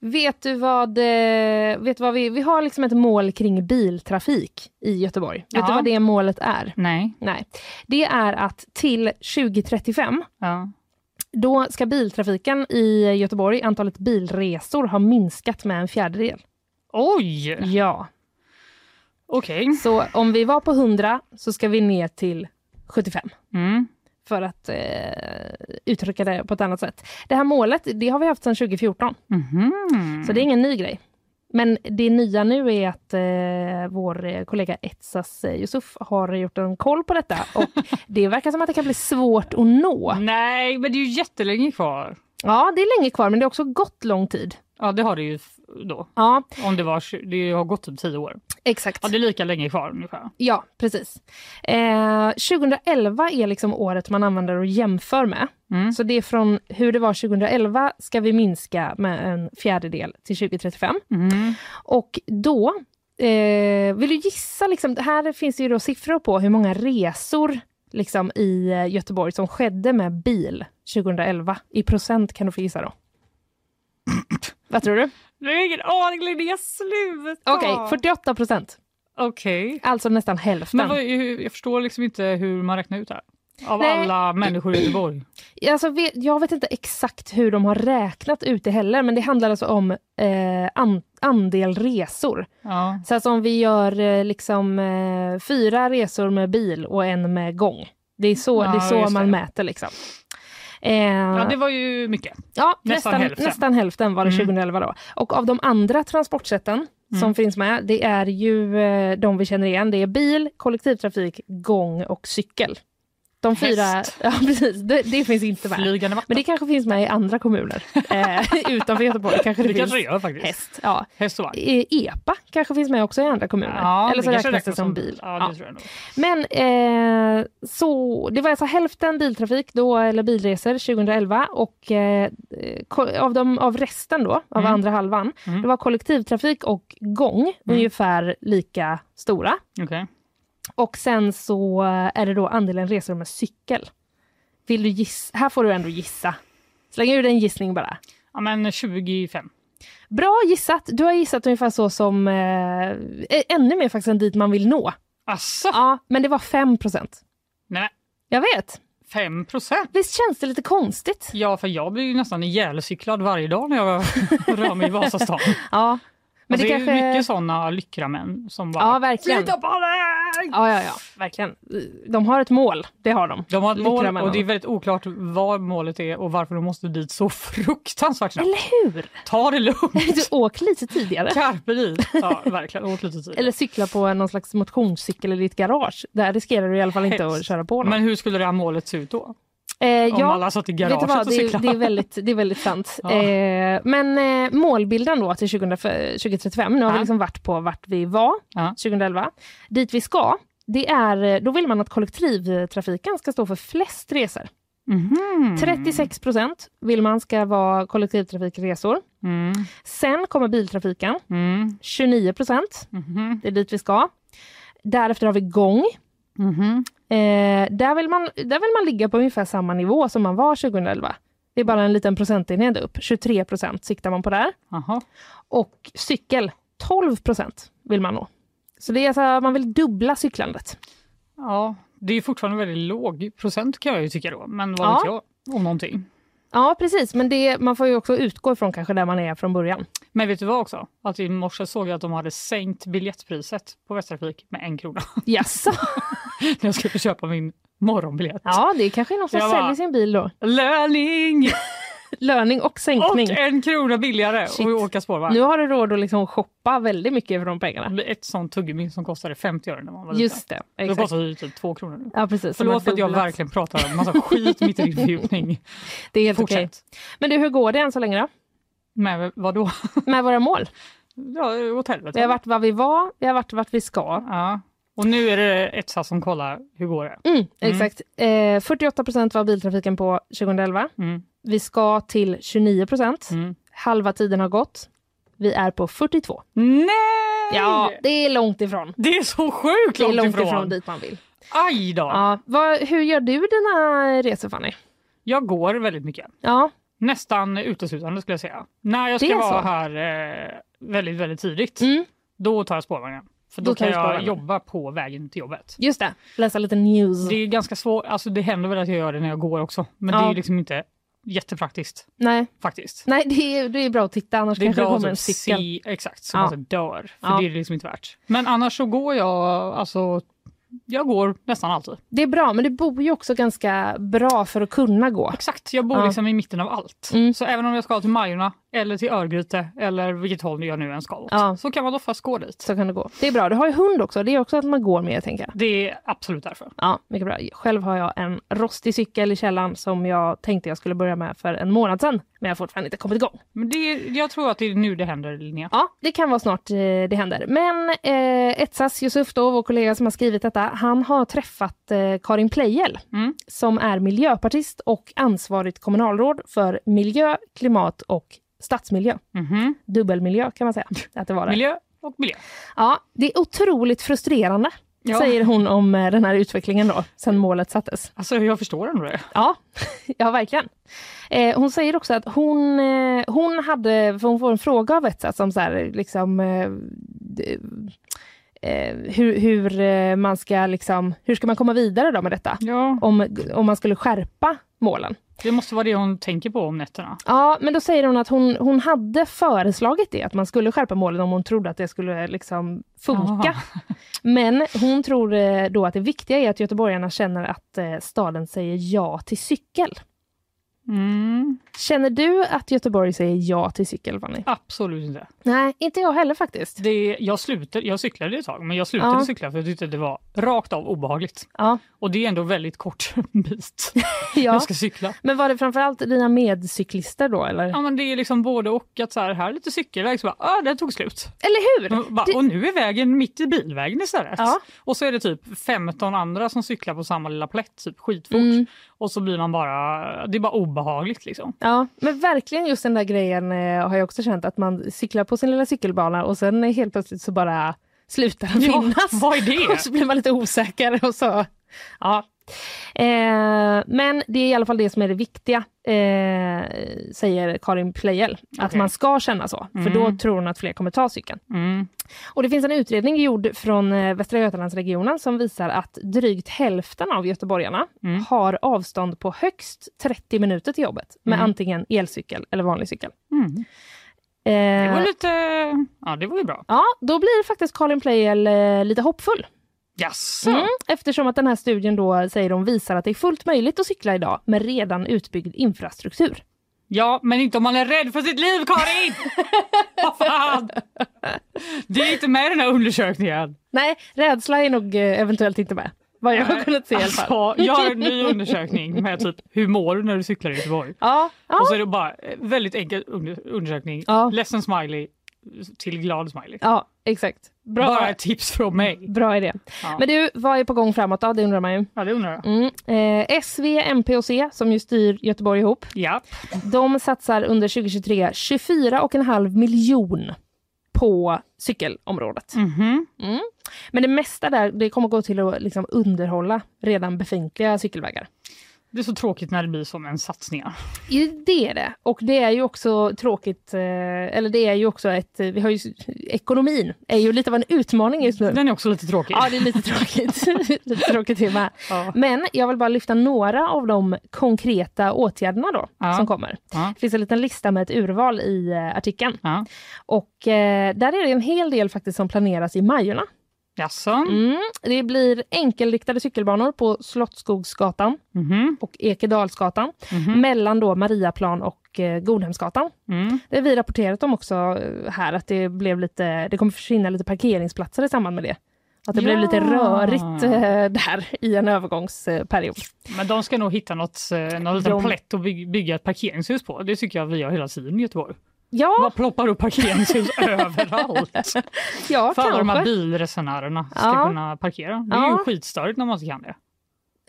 <laughs> vet du vad, eh, vet vad vi, vi har liksom ett mål kring biltrafik i Göteborg. Vet
Ja.
du vad det målet är?
Nej.
Nej, det är att till 2035
Ja.
då ska biltrafiken i Göteborg, antalet bilresor, ha minskat med en fjärdedel.
Oj!
Ja,
Okej.
så om vi var på 100 så ska vi ner till 75.
Mm.
För att eh, uttrycka det på ett annat sätt. Det här målet, det har vi haft sedan 2014,
Mhm.
så det är ingen ny grej. Men det nya nu är att eh, vår eh, kollega Etsas eh, Yusuf har gjort en koll på detta och <laughs> det verkar som att det kan bli svårt att nå.
Nej, men det är ju jättelänge kvar.
Ja, det är länge kvar men det har också gått lång tid.
Ja, det har det ju då.
Ja,
Om det, var, det har gått typ tio år.
exakt.
Ja, det är lika länge kvar ungefär.
Ja, precis. Eh, 2011 är liksom året man använder och jämför med.
Mm.
Så det är från hur det var 2011 ska vi minska med en fjärdedel till 2035.
Mm.
Och då, eh, vill du gissa, liksom, här finns det ju då siffror på hur många resor liksom, i eh, Göteborg som skedde med bil 2011. I procent kan du få gissa då. Vad tror du?
Jag har ingen aning Linnea, sluta!
Okej, 48 procent.
Okej.
Alltså nästan hälften.
Men vad, jag förstår liksom inte hur man räknar ut det här. Av
Nej.
alla människor i Göteborg.
Alltså, jag vet inte exakt hur de har räknat ut det heller, men det handlar alltså om eh, an, andel resor.
Ja.
Så alltså om vi gör eh, liksom eh, fyra resor med bil och en med gång. Det är så,
Ja,
det är så man
det.
mäter liksom. Eh,
ja, det var ju mycket.
ja,
nästan
nästan,
hälften.
nästan hälften var det
Mm.
2011 då. Och av de andra transportsätten som
Mm.
finns med, det är ju eh, de vi känner igen. Det är bil, kollektivtrafik, gång och cykel. De fyra,
Häst. <laughs>
ja precis, det, det finns inte med.
Flygande vatten.
Men det kanske finns med i andra kommuner eh, <laughs> utanför Göteborg. Kanske det,
det
finns
kanske gör faktiskt.
häst. Ja.
Häst och vagn.
E- EPA kanske finns med också i andra kommuner.
Ja,
Eller så
det
räknas det som bil.
Ja,
Ja. Men eh, så, det var alltså hälften biltrafik då, eller bilresor 2011 och eh, av, de, av resten då, av
Mm.
andra halvan,
Mm.
det var kollektivtrafik och gång ungefär lika stora.
Okej.
Och sen så är det då andelen resor med cykel. Vill du gissa? Här får du ändå gissa. Släng ur en gissning bara.
Ja, men 25.
Bra gissat! Du har gissat ungefär så som, eh, eh, ännu mer faktiskt än dit man vill nå.
Asså?
Ja, men det var 5 procent.
Nej,
Jag vet.
5 procent?
Visst känns det lite konstigt?
Ja, för jag blir ju nästan ihjälcyklad varje dag när jag rör mig i Vasastan. <laughs>
Ja. Men
alltså,
det
det,
kanske...
är mycket sådana lyckra män som bara
Ja, verkligen.
Flytta på dig!
Ja, ja, ja, verkligen. De har ett mål, det har de.
De har ett mål och det är väldigt oklart vad målet är och varför de måste dit så fruktansvärt snabbt.
Eller hur?
Ta det lugnt! <laughs>
Du åk lite tidigare.
Carpe. <laughs> Ja, verkligen. Åk lite tidigare.
Eller cykla på någon slags motionscykel i ditt garage. Där riskerar du i alla fall inte
Helst.
att köra på någon.
Men hur skulle det här målet se ut då?
Eh, ja,
alla satt i garaget
vad?
och
Det,
cyklade?
det, är väldigt, det är väldigt sant. <laughs>
Ja.
Eh, men eh, målbilden då till 2000 2035, nu har
Ja.
vi liksom varit på vart vi var
Ja.
2011. Dit vi ska, det är, då vill man att kollektivtrafiken ska stå för flest resor.
Mhm.
36 procent vill man ska vara kollektivtrafikresor.
Mm.
Sen kommer biltrafiken,
Mm.
29 procent.
Mhm.
Det är dit vi ska. Därefter har vi gång. Eh, där, vill man, där vill man ligga på ungefär samma nivå som man var 2011. Det är bara en liten procentenhet upp. 23 procent siktar man på där.
Jaha.
Och cykel, 12 procent vill man nå. Så det är alltså, man vill dubbla cyklandet.
Ja, det är fortfarande väldigt låg procent kan jag ju tycka då. Men vad
Ja.
vet jag om någonting.
Ja, precis. Men det, man får ju också utgå ifrån kanske där man är från början.
Men vet du vad också? Att i morse såg jag att de hade sänkt biljettpriset på Västtrafik med en krona.
Jaså? <laughs>
när jag skulle köpa min morgonbiljett.
Ja, det är kanske är någon som
Jag bara-
säljer sin bil då.
Löning! <laughs>
Löning och sänkning.
Och en krona billigare
Shit.
att åka spårvagn.
Nu har du råd att liksom shoppa väldigt mycket för de pengarna.
Det ett sånt tuggummi som kostade 50 öre när man var liten.
Just det.
Det
Exakt.
kostar ju typ två kronor nu.
Ja, precis.
Förlåt för att jag verkligen pratar om massa skit mitt i din <laughs> fördjupning.
Det är helt okej.
Fortsätt.
Men du, hur går det än så länge då?
Men vad då?
Med våra mål?
Ja, helvete.
Vi har varit var vi var, vi har varit vart vi ska.
Ja. Och nu är det Etsa som kollar hur går det.
Mm, exakt. Eh, 48 procent var biltrafiken på 2011.
Mm.
Vi ska till 29 procent.
Mm.
Halva tiden har gått. Vi är på 42.
Nej!
Ja, det är långt ifrån.
Det är så sjukt
Det är
långt,
långt
ifrån.
ifrån dit man vill.
Aj då!
Ja, vad, hur gör du dina resor Fanny?
Jag går väldigt mycket.
Ja,
Nästan uteslutande skulle jag säga. När jag ska vara
så?
här eh, väldigt, väldigt tidigt,
mm,
då tar jag spårvagnen. För då,
Då
kan
du
jag jobba på vägen till jobbet.
just det. Läsa lite news.
Det är ganska svårt, alltså det händer väl att jag gör det när jag går också. Men det
Ja.
är ju liksom inte jättepraktiskt
Nej,
faktiskt.
Nej det, är, det är bra att titta annars
Det
kanske det kommer en
typ
cykel.
se exakt så
Ja.
man så dör. För
Ja.
det är det liksom inte värt. Men annars så går jag alltså jag går nästan alltid.
Det är bra, men du bor ju också ganska bra för att kunna gå.
Exakt, jag bor
Ja.
liksom i mitten av allt.
Mm.
Så även om jag ska till Majorna eller till Örgryte eller vilket håll jag nu än ska åt,
Ja.
så kan man oftast gå dit.
Så kan det gå. Det är bra. Du har ju hund också. Det är också att man går mer, tänker jag.
Det är absolut därför.
Ja, mycket bra. Själv har jag en rostig cykel i källaren som jag tänkte jag skulle börja med för en månad sedan, men jag har fortfarande inte kommit igång.
Men det, jag tror att det är nu det händer, Linnea.
Ja, det kan vara snart eh, det händer. Men eh, Etsas Yusuf, då, vår kollega som har skrivit detta, han har träffat eh, Karin Pleijel
Mm.
som är miljöpartist och ansvarigt kommunalråd för miljö, klimat och stadsmiljö.
Mhm.
Dubbelmiljö kan man säga <laughs> att det var det.
Miljö och miljö.
Ja, det är otroligt frustrerande,
Ja.
säger hon om eh, den här utvecklingen då, sen målet sattes.
Alltså jag förstår ändå det.
Ja, <laughs> ja verkligen. Eh, hon säger också att hon, eh, hon hade, för hon får en fråga av Etsat som så här, liksom eh, eh, hur, hur eh, man ska liksom, hur ska man komma vidare då med detta?
Ja,
Om, om man skulle skärpa målen.
Det måste vara det hon tänker på om nätterna.
Ja, men då säger hon att hon, hon hade föreslagit det, att man skulle skärpa målen om hon trodde att det skulle liksom funka.
Aha. <laughs>
Men hon tror eh, då att det viktiga är att göteborgarna känner att eh, staden säger ja till cykel.
Mm,
Känner du att Göteborg säger ja till cykel, Fanny?
absolut inte.
Nej, inte jag heller faktiskt.
Det, jag, slutade, jag cyklade ett tag, men jag slutade
Ja.
cykla för jag tyckte det var rakt av obehagligt.
Ja.
Och det är ändå väldigt kort <laughs> bit <laughs>
ja.
jag ska cykla.
Men var det framförallt dina medcyklister då, eller?
Ja, men det är liksom både och. att så här, här är lite cykelväg, så bara, ah, den tog slut.
Eller hur?
Och, bara,
Det-
och nu är vägen mitt i bilvägen istället.
Ja.
Och så är det typ 15 andra som cyklar på samma lilla plätt, typ skitfort.
Mm.
Och så blir man bara, det är bara obehagligt liksom.
Ja, men verkligen just den där grejen eh, har jag också känt att man cyklar på sin lilla cykelbana och sen eh, helt plötsligt så bara slutar den
Ja,
finnas.
vad är det? <laughs>
och så blir man lite osäker och så. Ja. Eh, men det är i alla fall det som är det viktiga, eh, säger Karin Pleijel. Att man ska känna så, för då
Mm.
tror hon att fler kommer ta cykeln.
Mm.
Och det finns en utredning gjord från eh, Västra Götalandsregionen som visar att drygt hälften av göteborgarna
Mm.
har avstånd på högst 30 minuter till jobbet med
Mm.
antingen elcykel eller vanlig cykel.
Mm. Det
Eh,
var lite, ja det var ju bra.
Ja, då blir faktiskt Karin Pleijel eh, lite hoppfull.
Jaså?
Mm, eftersom att den här studien då, säger de, visar att det är fullt möjligt att cykla idag med redan utbyggd infrastruktur.
Ja, men inte om man är rädd för sitt liv, Karin! <laughs> Vad fan! Det är inte med i den här undersökningen.
Nej, rädsla är nog eh, eventuellt inte med. Vad jag har kunnat se i alla fall.
Alltså, jag har en ny undersökning med typ hur mår du när du cyklar i Göteborg?
Ja, ja,
Och så är det bara eh, väldigt enkel under- undersökning.
Ja.
Ledsen smiley till glad smiley.
ja, exakt. Bra,
Bara tips från mig.
bra idé.
Ja.
Men du, vad är på gång framåt då? Det undrar man ju.
Ja, det undrar jag.
Mm. Eh, SV, MP och C, som ju styr Göteborg ihop,
Ja.
de satsar under 2023 24,5 miljon på cykelområdet.
Mhm.
Mm. Men det mesta där det kommer gå till att liksom underhålla redan befintliga cykelvägar.
Det är så tråkigt när det blir som en satsningar.
Ja, Det är det. Och det är ju också tråkigt, eh, eller det är ju också ett, eh, vi har ju, ekonomin är ju lite av en utmaning just nu.
Den är också lite tråkig.
Ja, det är lite <laughs> tråkigt. <laughs> lite tråkigt tema.
Ja.
Men jag vill bara lyfta några av de konkreta åtgärderna då,
Ja.
som kommer.
Ja.
Det finns en liten lista med ett urval i eh, artikeln. Och där är det en hel del faktiskt som planeras i Majorna.
Jaså?
Mm. Det blir enkelriktade cykelbanor på Slottsskogsgatan
Mhm.
och Ekedalsgatan
Mhm.
mellan då Mariaplan och eh, Godhemsgatan.
Mm.
Det har vi rapporterat om också eh, här att det blev lite, det kommer försvinna lite parkeringsplatser i samband med det. Att det blev
Ja.
lite rörigt eh, där i en övergångsperiod.
Men de ska nog hitta något, eh, någon liten
De-
plätt att by- bygga ett parkeringshus på. Det tycker jag vi gör hela tiden i Göteborg.
Ja,
Bara ploppar upp parkeringshus <laughs> överallt.
ja
För alla de här bilresenärerna ska
Ja.
kunna parkera. Det är
Ja.
ju skitstörigt när man inte kan det.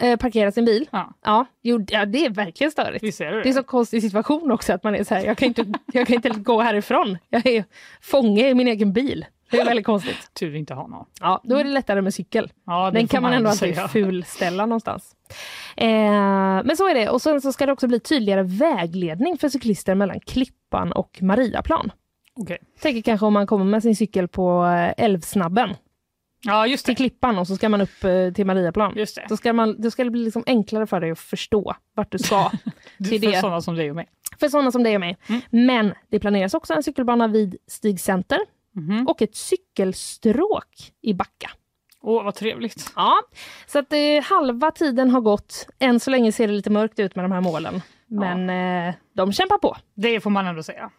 Eh, parkera sin bil.
Ja.
Ja, jo, ja, det är verkligen störigt.
Visst är det
Det är
det?
så konstig situation också att man är så här, jag kan inte, jag kan inte gå härifrån. Jag är fånge i min egen bil. Det är väldigt konstigt. <laughs>
Tur inte har någon.
Ja, då är det lättare med cykel.
Ja,
Den kan man ändå alltid fulställa någonstans. Eh, men så är det. Och sen så ska det också bli tydligare vägledning för cyklister mellan Klippan och Mariaplan.
Okej.
Tänker kanske om man kommer med sin cykel på eh, Älvsnabben
Ja, just
till
det.
Klippan och så ska man upp eh, till Mariaplan.
Just det.
Då ska, man, då ska det bli liksom enklare för dig att förstå vart du ska. <laughs>
Du,
till
för
det.
sådana som dig och mig.
för sådana som dig och mig.
Mm.
Men det planeras också en cykelbana vid Stig Center
Mhm.
och ett cykelstråk i Backa.
Åh, vad trevligt.
Ja, så att eh, halva tiden har gått. Än så länge ser det lite mörkt ut med de här målen. Men eh, de kämpar på.
Det får man ändå säga.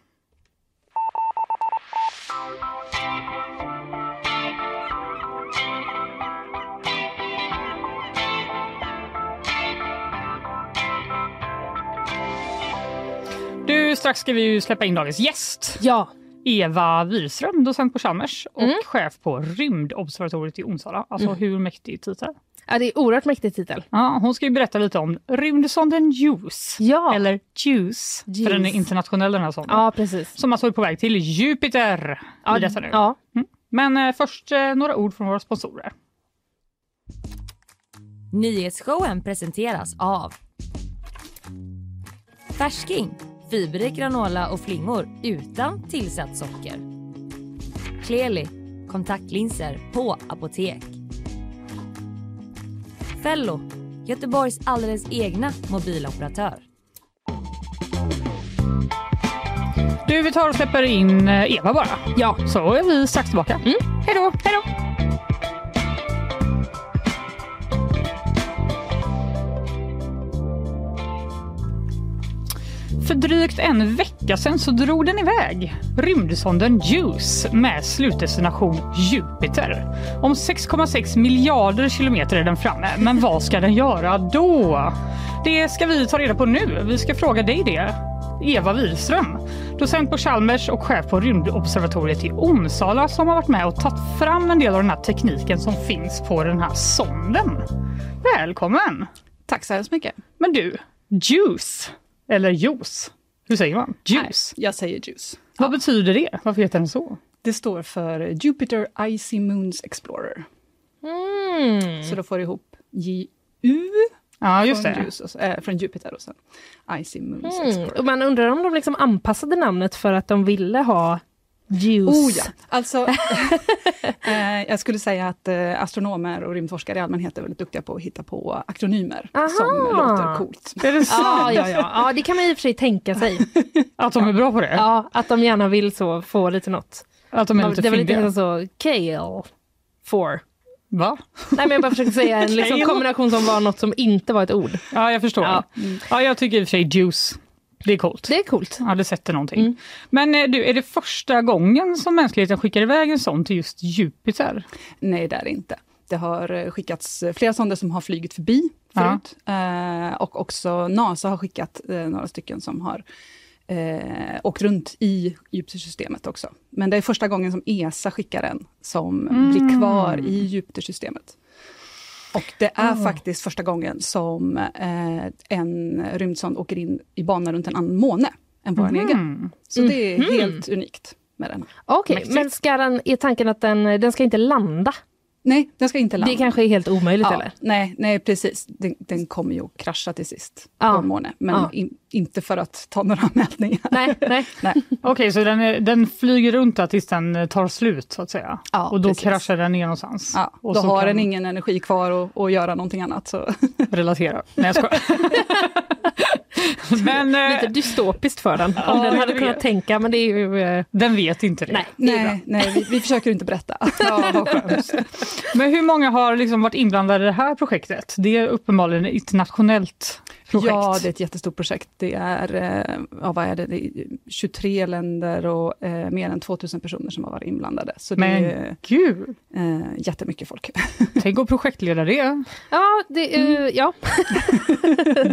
Du, strax ska vi ju släppa in dagens gäst.
Ja,
Eva Wirström, docent på Chalmers och
Mm.
chef på Rymdobservatoriet i Onsala. Alltså hur mäktig titel?
ja det är oerhört mäktig titel.
Ja, hon ska ju berätta lite om rymdsonden JUICE.
Ja.
Eller JUICE, för den är internationell den här sonden.
Ja, precis.
Som alltså är på väg till Jupiter.
Ja,
i detta nu.
ja.
Men eh, först eh, några ord från våra sponsorer.
Nyhetsshowen presenteras av Färsking, fiberrik granola och flingor utan tillsatt socker. Kleli, kontaktlinser på apotek. Fello, Göteborgs alldeles egna mobiloperatör.
Du, vi tar och släpper in eh, Eva bara.
Ja.
Så är vi strax tillbaka. Mm. Hej då! Hej då! Drygt en vecka sedan så drog den iväg, rymdsonden JUICE med slutdestination Jupiter. Om 6,6 miljarder kilometer är den framme, men vad ska den göra då? Det ska vi ta reda på nu. Vi ska fråga dig det. Eva Wirström, docent på Chalmers och chef på rymdobservatoriet i Onsala som har varit med och tagit fram en del av den här tekniken som finns på den här sonden. Välkommen!
Tack så hemskt mycket.
Men du, juice, eller juice, hur säger man? Juice.
Nej, jag säger juice.
Vad betyder det? Varför heter den så?
Det står för Jupiter Icy Moons Explorer.
Mm.
Så då får du ihop JU
Ja, just
från,
det.
Juice och, så- äh, från Jupiter och sen Icy Moons
Mm.
Explorer.
Och man undrar om de liksom anpassade namnet för att de ville ha juice.
Oh ja, alltså <laughs> eh, jag skulle säga att eh, astronomer och rymdforskare i allmänhet är väldigt duktiga på att hitta på akronymer
Aha.
som låter coolt.
Är det sant?
Ja, ja, ja. ja, det kan man i och för sig tänka sig. <laughs>
Att de är bra på det?
Ja, att de gärna vill så få lite något.
Att de är lite
det var lite så, kale, for.
Va?
Nej, men jag bara försöker säga en liksom, <laughs> kombination som var något som inte var ett ord.
Ja, jag förstår.
Ja.
Ja, jag tycker i och för sig juice. Det är coolt.
Det är coolt.
Ja, det sätter någonting.
Mm.
Men eh, du, är det första gången som mänskligheten skickar iväg en sån till just Jupiter?
Nej, det är det inte. Det har eh, skickats eh, flera sonder som har flugit förbi
Ja.
förut. Eh, och också NASA har skickat några stycken som har eh, åkt runt i Jupitersystemet också. Men det är första gången som ESA skickar en som
Mm.
blir kvar i Jupitersystemet. Och det är
Ah.
faktiskt första gången som eh, en rymdsond åker in i bana runt en annan måne än vår egen.
Mm.
Så det är
Mhm.
helt unikt med den.
Okej,
Mäktigt.
men ska den, är tanken att den, den ska inte landa?
Nej, den ska inte landa.
Det kanske är helt omöjligt
Ja,
eller?
nej, nej, precis. Den, den kommer ju att krascha till sist
Ja.
på måne. Men
Ja.
in, inte för att ta några <laughs> mätningar.
Nej, nej. <laughs>
Nej.
Okej, så den, är, den flyger runt där tills den eh, tar slut så att säga?
Ja,
och då
precis.
kraschar den ner någonstans?
Ja,
och
då
så
har
kan
den ingen energi kvar att, att göra någonting annat. Så. <laughs>
relatera. Nej, jag skojar. <laughs> Men eh,
Lite dystopiskt för den.
Ja,
Om den hade kunnat tänka, men det är ju... eh,
den vet inte det.
Nej, det.
Nej, nej vi, vi försöker inte berätta. <laughs>
Ja. Men hur många har liksom varit inblandade i det här projektet? Det är uppenbarligen internationellt projekt.
Ja, det är ett jättestort projekt. Det är, eh, ja, vad är det? det är 23 länder och eh, mer än 2000 personer som har varit inblandade. Så det
Men
är
gud,
eh, jättemycket folk. <laughs>
tänk att projektleda det.
Ja, det, eh, ja. <laughs>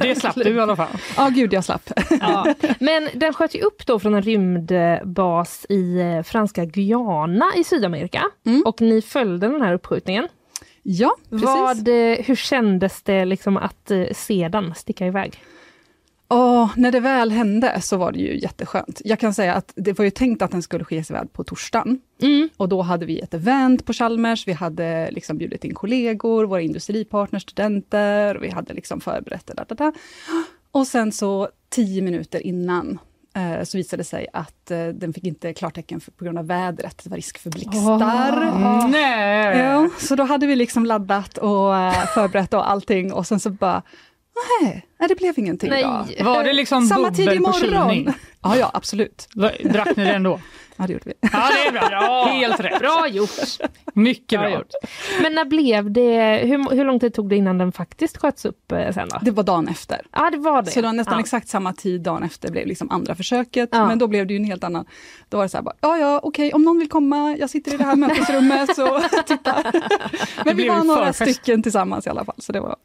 Det slapp du i alla fall.
Ja, gud jag slapp.
ja. <laughs> Men den sköt ju upp då från en rymdbas i eh, franska Guyana i Sydamerika.
Mm.
Och ni följde den här uppskjutningen.
Ja, precis.
Vad, eh, hur kändes det liksom att eh, se den sticka iväg?
Ja, när det väl hände så var det ju jätteskönt. Jag kan säga att det var ju tänkt att den skulle skickas iväg på torsdagen.
Mm.
Och då hade vi ett event på Chalmers, vi hade liksom bjudit in kollegor, våra industripartners, studenter, vi hade liksom förberett det. Där, där, där. Och sen så tio minuter innan så visade det sig att eh, den fick inte klartecken för, på grund av vädret, det var risk för blixtar.
Nej!
Ja, så då hade vi liksom laddat och eh, förberett och allting och sen så bara Nej, nej, det blev ingenting
Nej.
då.
Var det liksom
Samma tid imorgon. <laughs> Ja, ja, absolut.
Drack ni det ändå? <laughs>
Ja, det gjorde vi.
Ja, det är bra. <laughs> Helt rätt.
Bra gjort!
Mycket
Bra
bra.
gjort. Men när blev det, hur, hur lång tid tog det innan den faktiskt sköts upp eh, sen då?
Det var dagen efter.
Ja, det var det.
Så det var nästan
ja.
exakt samma tid dagen efter blev liksom andra försöket.
Ja.
Men då blev det ju en helt annan. Då var det så här bara, ja ja okej om någon vill komma, jag sitter i det här mötesrummet så titta. Men vi var några
förfest.
stycken tillsammans i alla fall. Så det var,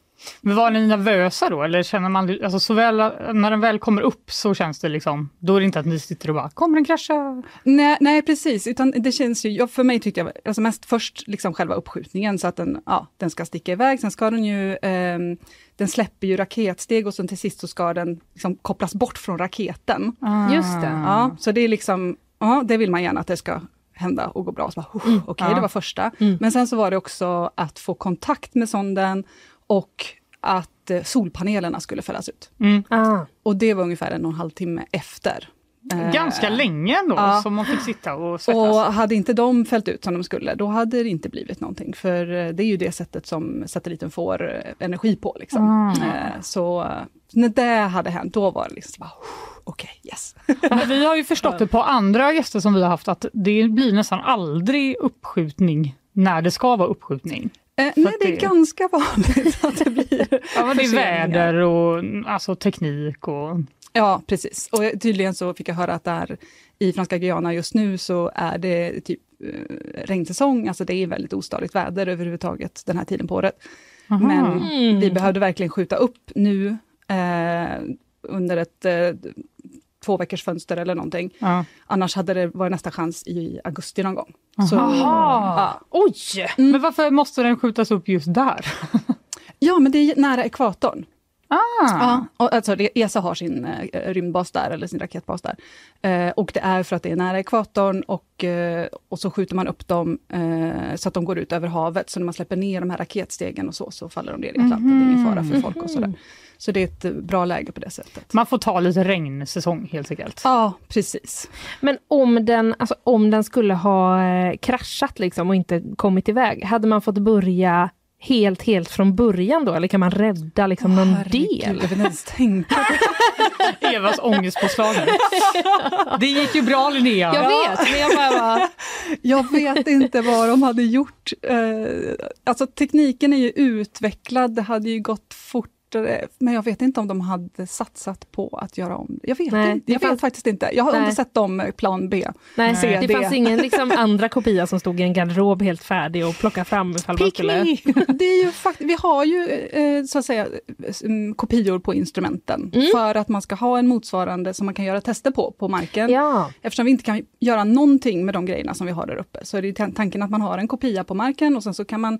Men var ni nervösa då? Eller känner man, alltså såväl när den väl kommer upp så känns det liksom, då är det inte att ni sitter och bara, kommer den krascha?
nej, nej precis, utan det känns ju, för mig tyckte jag, alltså mest först liksom själva uppskjutningen så att den, ja, den ska sticka iväg. Sen ska den ju, ehm, den släpper ju raketsteg och sen till sist så ska den liksom kopplas bort från raketen.
Just det.
Ja, så det är liksom, ja, det vill man gärna att det ska hända och gå bra. Så bara,
Mm.
Okej,
Ja.
det var första. Men sen så var det också att få kontakt med sonden och att eh, solpanelerna skulle fällas ut.
Mm.
Ah.
Och det var ungefär en och en halv timme efter. Eh,
Ganska länge ändå
ja.
som man fick sitta och <laughs> svettas.
Och hade inte de fällt ut som de skulle, då hade det inte blivit någonting. För eh, det är ju det sättet som satelliten får energi på. Liksom. Eh, Så när det hade hänt, då var det liksom bara, okej, yes. <laughs>
Men vi har ju förstått det på andra gäster som vi har haft att det blir nästan aldrig uppskjutning när det ska vara uppskjutning.
Eh, nej, det är
det-
ganska vanligt <laughs> att det blir
Ja, det är väder och alltså, teknik och...
Ja, precis. Och tydligen så fick jag höra att där i Franska Guyana just nu så är det typ eh, regnsäsong, alltså det är väldigt ostadigt väder överhuvudtaget den här tiden på året. Men vi behövde verkligen skjuta upp nu eh, under ett eh, två veckors fönster eller någonting.
Ja.
Annars hade det varit nästa chans i augusti någon gång. Så,
Jaha.
ja.
Oj!
Men varför måste den skjutas upp just där? <laughs>
ja, men det är nära ekvatorn.
Ah.
Ja, och alltså ESA har sin eh, rymdbas där, eller sin raketbas där. Eh, och det är för att det är nära ekvatorn och, eh, och så skjuter man upp dem eh, så att de går ut över havet. Så när man släpper ner de här raketstegen och så, så faller de ner i Atlanten. Det är ingen fara för folk och sådär. Så det är ett eh, bra läge på det sättet.
Man får ta lite regnsäsong helt enkelt.
Ja, precis.
Men om den, alltså, om den skulle ha eh, kraschat liksom och inte kommit iväg, hade man fått börja helt, helt från början då? Eller kan man rädda liksom någon
Herregud,
del?
Jag vill inte ens tänka på det. <laughs>
Evas ångestpåslag. Det gick ju bra Linnea.
Jag vet, men jag bara...
Jag vet inte vad de hade gjort. Eh, alltså tekniken är ju utvecklad, det hade ju gått fortare. Men jag vet inte om de hade satsat på att göra om det. Jag vet,
Nej,
inte. Jag vet
fanns-
faktiskt inte. Jag har
Nej.
inte sett dem eh, plan B.
nej,
Se
det,
det.
fanns ingen liksom, andra kopia som stod i en garderob helt färdig och plocka fram ifall man skulle... <laughs>
Det är ju fakt- vi har ju eh, så att säga mm, kopior på instrumenten
Mm.
för att man ska ha en motsvarande som man kan göra tester på, på marken.
Ja,
Eftersom vi inte kan göra någonting med de grejerna som vi har där uppe, så är det tanken att man har en kopia på marken och sen så kan man,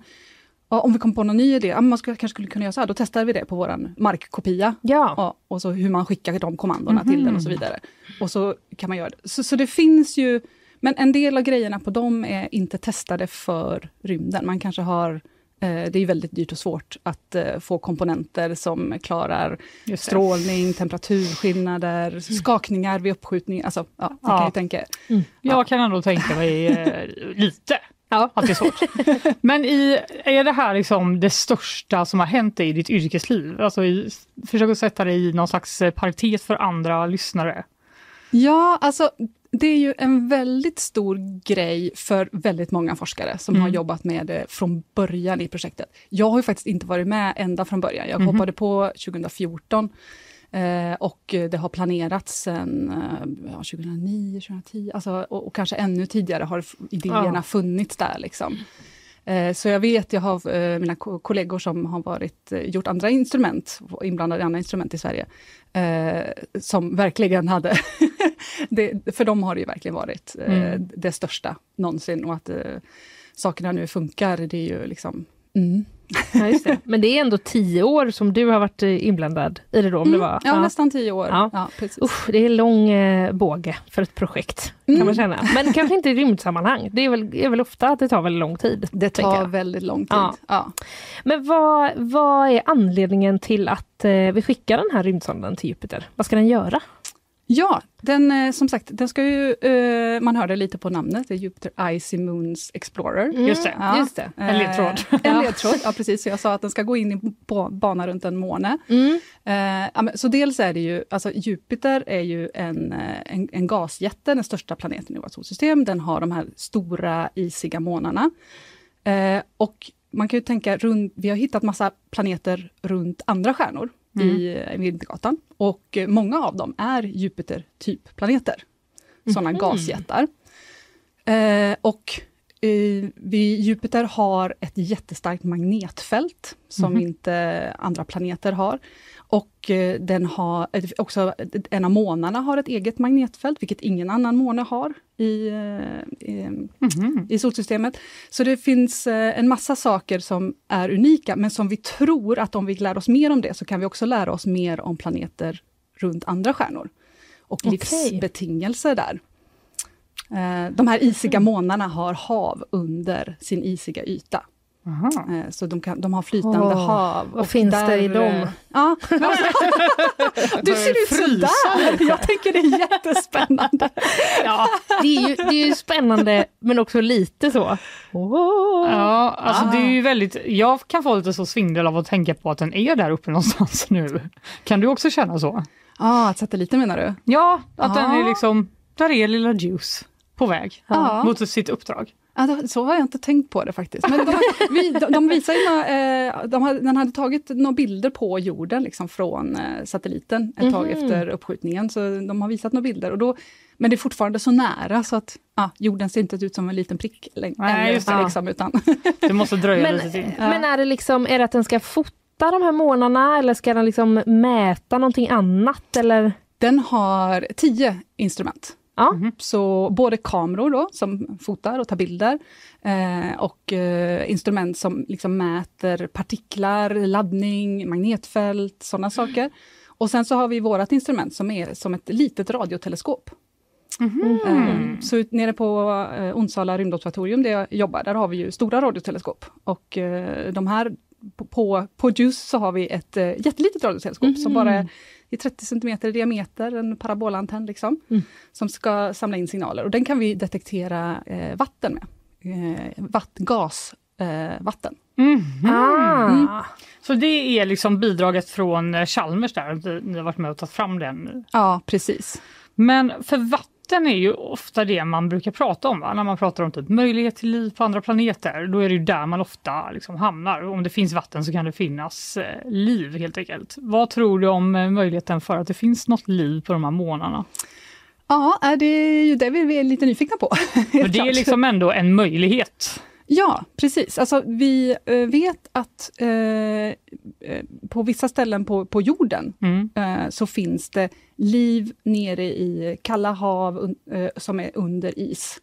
ja, om vi kommer på någon ny idé, ja, man skulle, kanske skulle kunna göra så här, då testar vi det på vår markkopia.
ja.
Ja, och så hur man skickar de kommandona till den och så vidare. Och så kan man göra det. Så, så det finns ju, men en del av grejerna på dem är inte testade för rymden. Man kanske har eh, det är väldigt dyrt och svårt att eh, få komponenter som klarar strålning, temperaturskillnader, skakningar vid uppskjutning. Alltså, ja,
Ja.
kan ju tänka er.
Jag kan ändå tänka mig eh, lite
Ja.
att det är svårt. <laughs> Men i, är det här liksom det största som har hänt dig i ditt yrkesliv? Alltså i, försök att sätta dig i någon slags eh, paritet för andra lyssnare.
Ja, alltså det är ju en väldigt stor grej för väldigt många forskare som har jobbat med det från början i projektet. Jag har ju faktiskt inte varit med ända från början. Jag hoppade på 2014 eh, och det har planerats sedan eh, ja, 2009, 2010, alltså, och, och kanske ännu tidigare har idéerna
Ja.
funnits där. Liksom. Eh, Så jag vet, jag har eh, mina ko- kollegor som har varit, eh, gjort andra instrument, inblandade i andra instrument i Sverige, eh, som verkligen hade, <laughs> det, för dem har det ju verkligen varit eh, det största någonsin och att sakerna nu funkar, det är ju liksom mm.
Ja, just det. Men det är ändå tio år som du har varit eh, inblandad i det då? Om det var.
Ja, nästan tio år.
Ja.
Ja. precis.
Usch, det är lång eh, båge för ett projekt, kan man känna. Men kanske inte i rymdsammanhang. Det är väl, är väl ofta att det tar väldigt lång tid.
Det tar
jag.
väldigt lång tid.
Ja.
Ja.
Men vad, vad är anledningen till att eh, vi skickar den här rymdsonden till Jupiter? Vad ska den göra?
Ja, den, eh, som sagt, den ska ju, eh, man hörde lite på namnet, det är Jupiter Icy Moons Explorer.
Just det.
Ja,
Just det.
En ledtråd.
Eh, <laughs> en ledtråd, ja precis. Så jag sa att den ska gå in i ba- bana runt en måne.
Mm.
Eh, så dels är det ju, alltså Jupiter är ju en, eh, en, en gasjätte, den största planeten i vårt solsystem. Den har de här stora isiga månarna. Eh, och man kan ju tänka, runt, vi har hittat massa planeter runt andra stjärnor i, i Vintergatan. Och många av dem är Jupiter-typplaneter. Sådana gasjättar. Eh, och eh, vi, Jupiter har ett jättestarkt magnetfält som inte andra planeter har. Och eh, den har också, en av månarna har ett eget magnetfält, vilket ingen annan måne har i, eh, i, i solsystemet. Så det finns eh, en massa saker som är unika, men som vi tror att om vi lär oss mer om det, så kan vi också lära oss mer om planeter runt andra stjärnor. Och
Okej.
livsbetingelser där. Eh, De här isiga månarna har hav under sin isiga yta.
Aha.
Eh, Så de, kan, de har flytande
Åh,
hav.
vad
och
finns det i dem?
eh, Ja, <laughs> du ser ut sådär! Jag tänker det är jättespännande. <laughs>
Ja, det är, ju, det är ju spännande, men också lite så.
Ja, alltså det är ju väldigt, jag kan få lite så svindel av att tänka på att den är där uppe någonstans nu. Kan du också känna så?
Ja, att satelliten menar du?
Ja, att den
Ja.
är liksom, där är lilla Juice på väg mot sitt uppdrag.
Ja, då- så har jag inte tänkt på det faktiskt. Men de, vi, de, de visar ju några, eh, de hade, den hade tagit några bilder på jorden liksom, från eh, satelliten ett tag efter uppskjutningen. Så de har visat några bilder. Och då, men det är fortfarande så nära så att ja, jorden ser inte ut som en liten prick längre.
Nej,
ännu,
just det.
liksom, utan,
Det måste dröja
Men,
lite till.
men är det liksom, är det att den ska fota de här månaderna eller ska den liksom mäta någonting annat? Eller?
den har tio instrument.
Ja.
Så både kameror då, som fotar och tar bilder, eh, och eh, instrument som liksom mäter partiklar, laddning, magnetfält, sådana saker. Och sen så har vi vårt instrument som är som ett litet radioteleskop. Eh, så ut, nere på eh, Onsala rymdobservatorium där jag jobbar, där har vi ju stora radioteleskop. Och eh, de här, på, på, JUICE så har vi ett eh, jättelitet radioteleskop som bara är i 30 cm i diameter, en parabolantenn liksom, som ska samla in signaler. Och den kan vi detektera eh, vatten med. Eh, vatt, gas, eh, vatten.
Ah.
Så det är liksom bidraget från Chalmers där, ni har varit med och tagit fram den.
Ja, precis.
Men för vatten är ju ofta det man brukar prata om, va? när man pratar om typ möjlighet till liv på andra planeter. Då är det ju där man ofta liksom hamnar. Om det finns vatten så kan det finnas eh, liv helt enkelt. Vad tror du om eh, möjligheten för att det finns något liv på de här månaderna?
Ja, är det är ju det vi är lite nyfikna på. <laughs>
Det är liksom ändå en möjlighet.
Ja, precis. Alltså, vi eh, vet att eh, eh, på vissa ställen på, på jorden
Mm.
eh, så finns det liv nere i kalla hav un, eh, som är under is.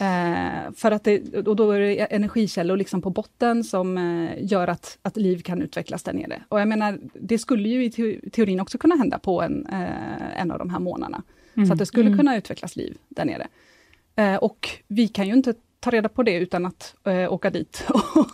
Eh, för att det, och då är det energikällor liksom på botten som gör att, att liv kan utvecklas där nere. Och jag menar, det skulle ju i teo- teorin också kunna hända på en, en av de här månaderna. Så att det skulle kunna utvecklas liv där nere. Och vi kan ju inte ta reda på det utan att eh, åka dit <laughs> och,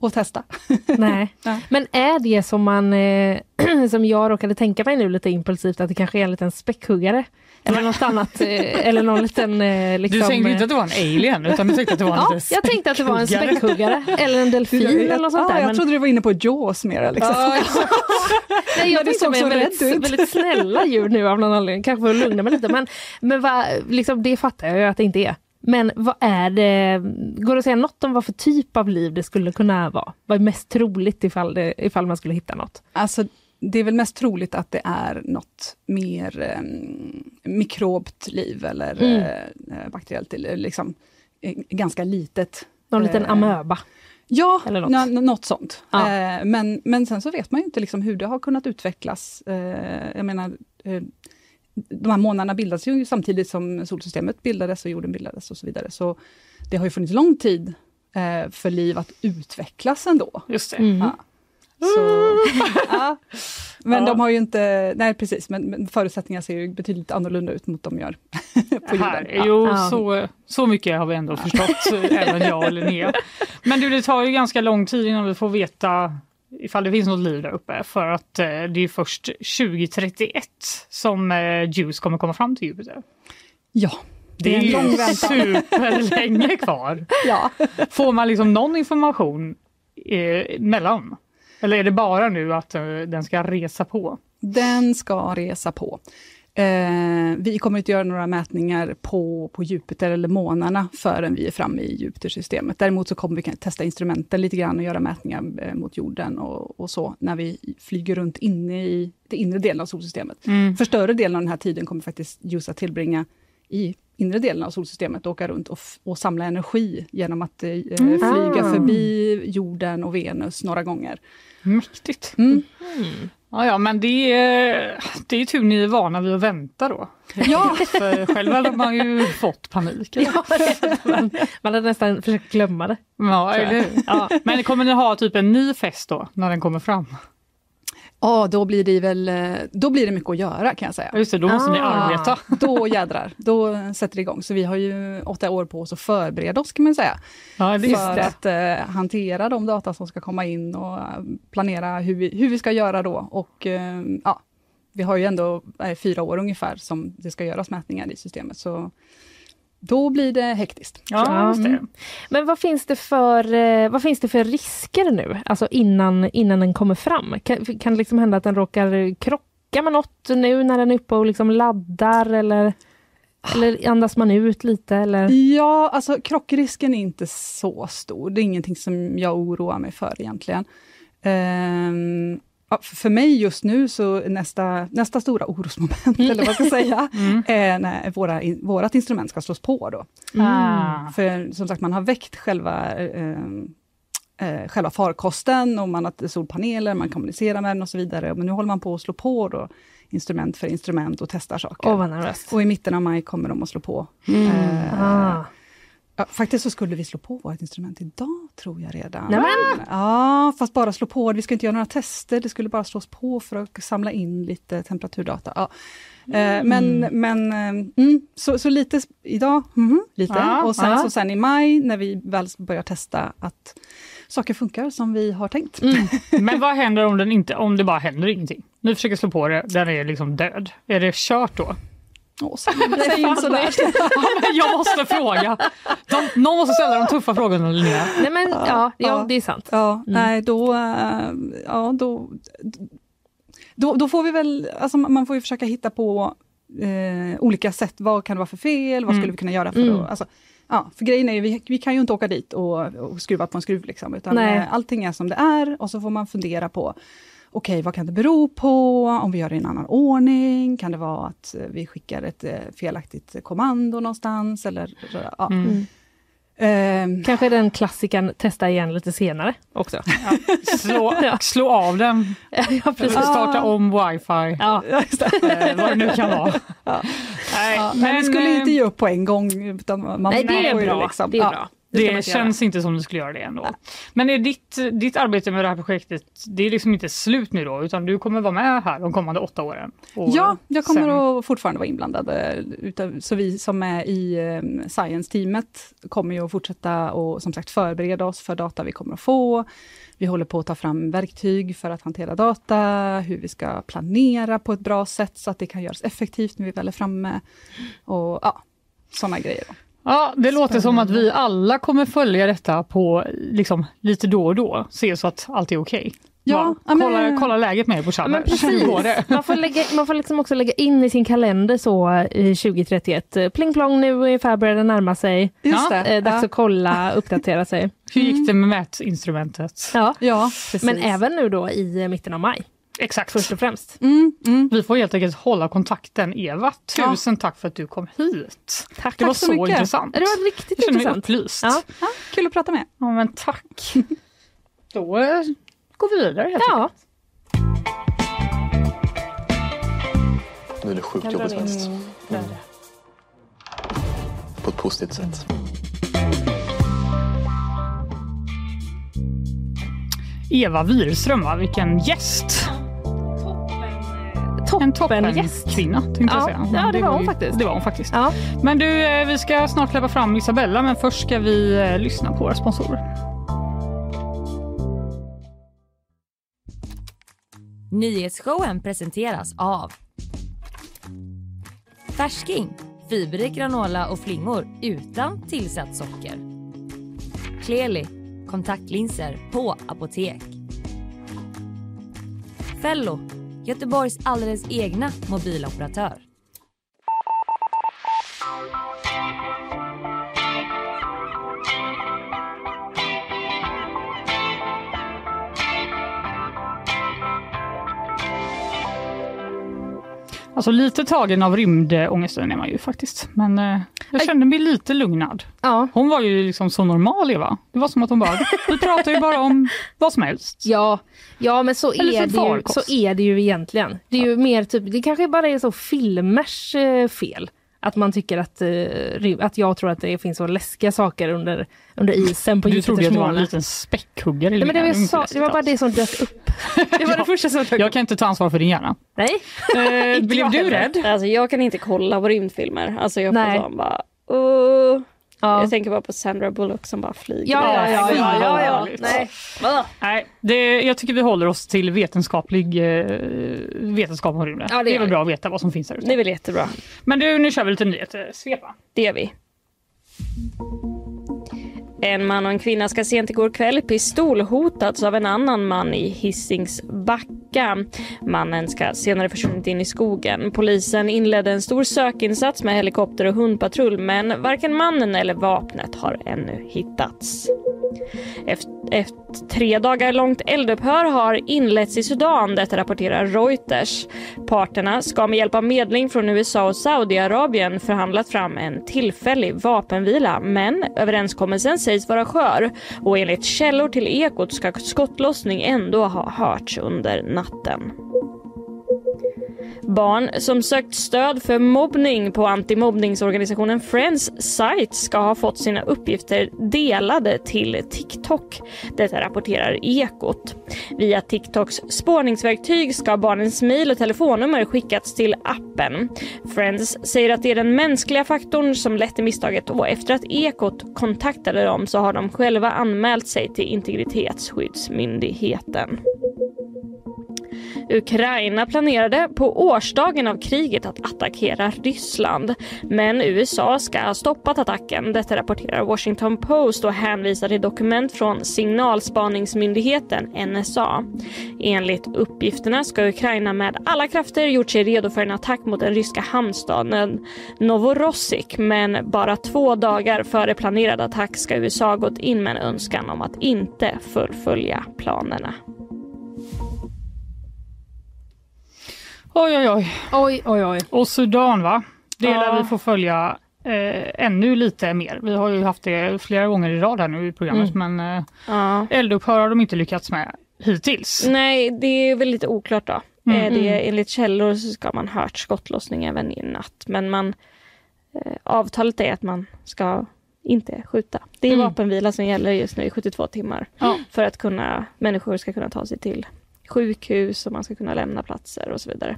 och testa.
Nej. <laughs>
Ja.
Men är det som man, eh, <clears throat> som jag råkade tänka mig nu lite impulsivt, att det kanske är en liten späckhuggare? Eller något annat, eh, eller någon liten... Eh, liksom,
Du tänkte inte att det var en alien, utan du tänkte att det var en
Ja, jag tänkte att det var en
späckhuggare.
eller en delfin eller något sånt
ja,
där.
jag
men-
trodde du var inne på Jaws mer. Liksom. <laughs>
Nej, jag tänkte mig väldigt, väldigt snälla djur nu av någon anledning, kanske för att lugna mig lite. Men, men vad, liksom, det fattar jag ju att det inte är. Men vad är det, går det att säga något om vad för typ av liv det skulle kunna vara? Vad är mest troligt ifall, det, ifall man skulle hitta något?
Alltså, det är väl mest troligt att det är något mer eh, mikrobt liv eller
Mm.
eh, bakteriellt, eller liksom eh, ganska litet.
Någon liten
Eh,
amöba?
Ja,
Eller något.
nå- nå- något sånt.
Ja.
Eh, men, men sen så vet man ju inte liksom hur det har kunnat utvecklas. Eh, jag menar, eh, de här månaderna bildas ju samtidigt som solsystemet bildades och jorden bildades och så vidare. Så det har ju funnits lång tid eh, för liv att utvecklas ändå.
Just det.
Mm.
Ja. Så, <laughs> ja. Men
Ja.
de har ju inte, nej precis, men, men förutsättningarna ser ju betydligt annorlunda ut mot de gör <laughs> på
Här
jorden.
Ja.
så, så mycket har vi ändå förstått, även jag och Linnea. <laughs> Men du, det tar ju ganska lång tid innan vi får veta ifall det finns något liv där uppe för att eh, det är först 2031 som eh, Juice kommer komma fram till Jupiter.
Ja,
Det är, ju superlänge kvar. <laughs>
ja.
Får man liksom någon information eh, mellan? Eller är det bara nu att eh, den ska resa på?
Den ska resa på. Eh, vi kommer inte göra några mätningar på, på Jupiter eller månarna förrän vi är framme i Jupitersystemet. Däremot så kommer vi testa instrumenten lite grann och göra mätningar eh, mot jorden och, och så, när vi flyger runt inne i den inre delen av solsystemet.
Mm.
För större delen av den här tiden kommer faktiskt att tillbringa i inre delen av solsystemet och åka runt och, och samla energi genom att eh, flyga
Ah.
förbi jorden och Venus några gånger.
Mäktigt.
Mm.
Ja, ja, men det är, det är tur ni är vana vid att vänta då.
Ja, <laughs>
För själv hade man ju fått panik.
Ja, man, man hade nästan försökt glömma det.
Ja, eller?
Ja.
Men kommer ni ha typ en ny fest då, när den kommer fram?
Ja, då blir det väl, eh, då blir det mycket att göra kan jag säga.
Just det, då måste ni
Ah.
arbeta. <laughs>
Då jädrar, då sätter det igång. Så vi har ju åtta år på oss att förbereda oss kan man säga.
Ja,
För att eh, hantera de data som ska komma in och eh, planera hur vi, hur vi ska göra då. Och eh, ja, vi har ju ändå eh, fyra år ungefär som det ska göras mätningar i systemet. Så då blir det hektiskt.
Ja, just det.
Mm. Men vad finns det för, eh, vad finns det för risker nu, alltså innan, innan den kommer fram? Kan, kan det liksom hända att den råkar krocka med något nu när den är uppe och liksom laddar eller, eller andas man ut lite? Eller?
Ja, alltså krockrisken är inte så stor. Det är ingenting som jag oroar mig för egentligen. Ja, för- mig just nu så nästa, nästa stora orosmoment, eller vad jag ska säga, är <laughs> när våra, vårat instrument ska slås på då.
Ah.
För som sagt, man har väckt själva eh, eh, själva farkosten och man har solpaneler, man kommunicerar med den och så vidare. Men nu håller man på att slå på då instrument för instrument och testar saker.
Nervöst.
Och i mitten av maj kommer de att slå på.
Mm.
Eh,
Ah.
Ja, faktiskt så skulle vi slå på vårt instrument idag, tror jag redan.
Nämen.
Ja, fast bara slå på. Vi ska inte göra några tester, det skulle bara slås på för att samla in lite temperaturdata. Ja. Eh, Men, men eh, mm, så, så lite idag, mhm, lite.
Ja,
och sen,
ja.
så sen i maj, när vi väl börjar testa att saker funkar som vi har tänkt. <laughs>
Men vad händer om, den inte, om det bara händer ingenting? Ni försöker slå på det, den är liksom död. Är det kört då? <laughs>
Så- Säg inte sådär.
Ja, men jag måste fråga. De, någon måste ställa de tuffa frågorna Linnea.
Nej men ja, ja,
Ja.
det är sant.
Ja, nej då, eh, ja, då, då, då får vi väl, alltså man får ju försöka hitta på eh, olika sätt. Vad kan det vara för fel? Vad
Mm.
skulle vi kunna göra för
Mm.
att, alltså, ja, för grejen är ju, vi, vi kan ju inte åka dit och, och skruva på en skruv liksom, utan
Nej.
eh, allting är som det är och så får man fundera på Okej, vad kan det bero på? Om vi gör det i en annan ordning? Kan det vara att eh, vi skickar ett eh, felaktigt kommando någonstans? Eller, ja.
Mm.
Ehm,
Kanske den klassikern testa igen lite senare också.
Slå, <laughs>
Ja.
slå av den,
ja,
starta om wifi,
Ja. <laughs>
eh, vad det nu kan vara.
Ja.
Nej,
Ja, men vi skulle
eh,
inte ge upp på en gång. Utan man
Nej, det är bra.
liksom-
det är
ja.
bra. Man
Det
inte göra.
känns inte som du skulle göra det ändå. Men är ditt, ditt arbete med det här projektet, det är liksom inte slut nu då, utan du kommer vara med här de kommande åtta åren?
Ja, jag kommer
sen-
att fortfarande vara inblandad. eh, Utav, så vi som är i eh, science-teamet kommer ju att fortsätta och som sagt förbereda oss för data vi kommer att få. Vi håller på att ta fram verktyg för att hantera data, hur vi ska planera på ett bra sätt så att det kan göras effektivt när vi väl är framme. Och ja, sådana grejer. Då.
Ja, det låter som att vi alla kommer följa detta på liksom, lite då och då, se så att allt är okej.
Ja,
Va?
ja, men-
kolla, kolla läget med er på Chalmers.
Precis. Man får, lägga, man får liksom också lägga in i sin kalender så i 2031. eh, Pling plong, nu ungefär börjar det närma sig.
Just
Ja,
det.
Eh, dags
ja.
att kolla, uppdatera sig.
Hur gick det med mätinstrumentet?
Ja.
ja, precis.
Men även nu då i eh, mitten av maj,
Exakt.
först och främst.
Mm, mm.
Vi får helt enkelt hålla kontakten. Eva, tusen tack för att du kom hit.
Tack.
Det var
Tack så
så
mycket.
intressant.
Det var riktigt
Jag känner mig
intressant.
upplyst.
Ja.
Ja, kul att prata med.
Ja, men tack. <laughs> Då eh, går vi vidare helt
Ja.
enkelt.
Nu är det sjukt jobbigt mest. Mm. På ett positivt sätt.
Eva Wirström, vilken gäst! En toppen
gäst.
kvinna tänkte
Ja,
jag säga.
ja, det var hon
ju-
faktiskt.
Det var hon faktiskt.
Ja.
Men du, eh, vi ska snart släppa fram Isabella, men först ska vi eh, lyssna på våra sponsorer.
Nyhetsshowen presenteras av Färsking, fiberrik granola och flingor utan tillsatt socker. Kleli, kontaktlinser på apotek. Fello, Göteborgs alldeles egna mobiloperatör.
Alltså lite tagen av rymdångesten är man ju faktiskt. Men eh, jag kände mig lite lugnad.
Ja.
Hon var ju liksom så normal Eva. Det var som att hon bara, vi pratar ju bara om vad som helst.
Ja, ja men så
Eller
är, det ju, så är det ju egentligen. Det är ju mer typ, det kanske bara är så filmers eh, fel. Att man tycker att, eh, att jag tror att det finns så läskiga saker under, under isen på
Du trodde ju
Jupiters
att det var en
måne.
liten späckhuggare.
Nej, men det, var, sa, det var bara det som dök upp. <laughs> Det var det första som dök upp.
Jag kan inte ta ansvar för din hjärna.
Nej.
Eh, <laughs> blev du rädd?
Alltså jag kan inte kolla på rymdfilmer. Alltså jag får
Nej.
bara... Uh.
Ja.
Jag tänker bara på Sandra Bullock som bara flyger.
Ja, ja, ja, ja, ja. Nej.
Nej, det, jag tycker vi håller oss till vetenskaplig eh, vetenskap om rymden.
Ja, det
det är väl bra att veta vad som finns där ute.
Det är väl jättebra.
Men du, nu kör vi lite nyheter. Svepa.
Det gör vi. En man och en kvinna ska sent igår kväll pistolhotats av en annan man i Hisings vecka. Mannen ska senare försvunnit in i skogen. Polisen inledde en stor sökinsats med helikopter och hundpatrull men varken mannen eller vapnet har ännu hittats. Efter ett tre dagar långt eldupphör har inletts i Sudan, detta rapporterar Reuters. Parterna ska med hjälp av medling från USA och Saudiarabien förhandlat fram en tillfällig vapenvila, men överenskommelsen sägs vara skör och enligt källor till Ekot ska skottlossning ändå ha hörts under natten. Barn som sökt stöd för mobbning på antimobbningsorganisationen Friends sajt ska ha fått sina uppgifter delade till TikTok. Detta rapporterar Ekot. Via TikToks spårningsverktyg ska barnens mejl och telefonnummer skickats till appen. Friends säger att det är den mänskliga faktorn som lett till misstaget och efter att Ekot kontaktade dem så har de själva anmält sig till Integritetsskyddsmyndigheten. Ukraina planerade på årsdagen av kriget att attackera Ryssland. Men USA ska ha stoppat attacken. Detta rapporterar Washington Post och hänvisar till dokument från signalspaningsmyndigheten NSA. Enligt uppgifterna ska Ukraina med alla krafter gjort sig redo för en attack mot den ryska hamnstaden Novorossik. Men bara två dagar före planerad attack ska USA ha gått in med en önskan om att inte fullfölja planerna.
Oj, oj, oj.
Oj, oj, oj.
Och Sudan va? Det
Ja.
lär vi får följa eh, ännu lite mer. Vi har ju haft det flera gånger i rad här nu i programmet men eh,
Ja.
eldupphör har de inte lyckats med hittills.
Nej, det är väl lite oklart då.
Mm.
Eh, Det, enligt källor så ska man hört skottlossning även i natt. Men man, eh, avtalet är att man ska inte skjuta. Det är
Mm.
vapenvila som gäller just nu i 72 timmar.
Ja.
För att kunna, människor ska kunna ta sig till sjukhus och man ska kunna lämna platser och så vidare.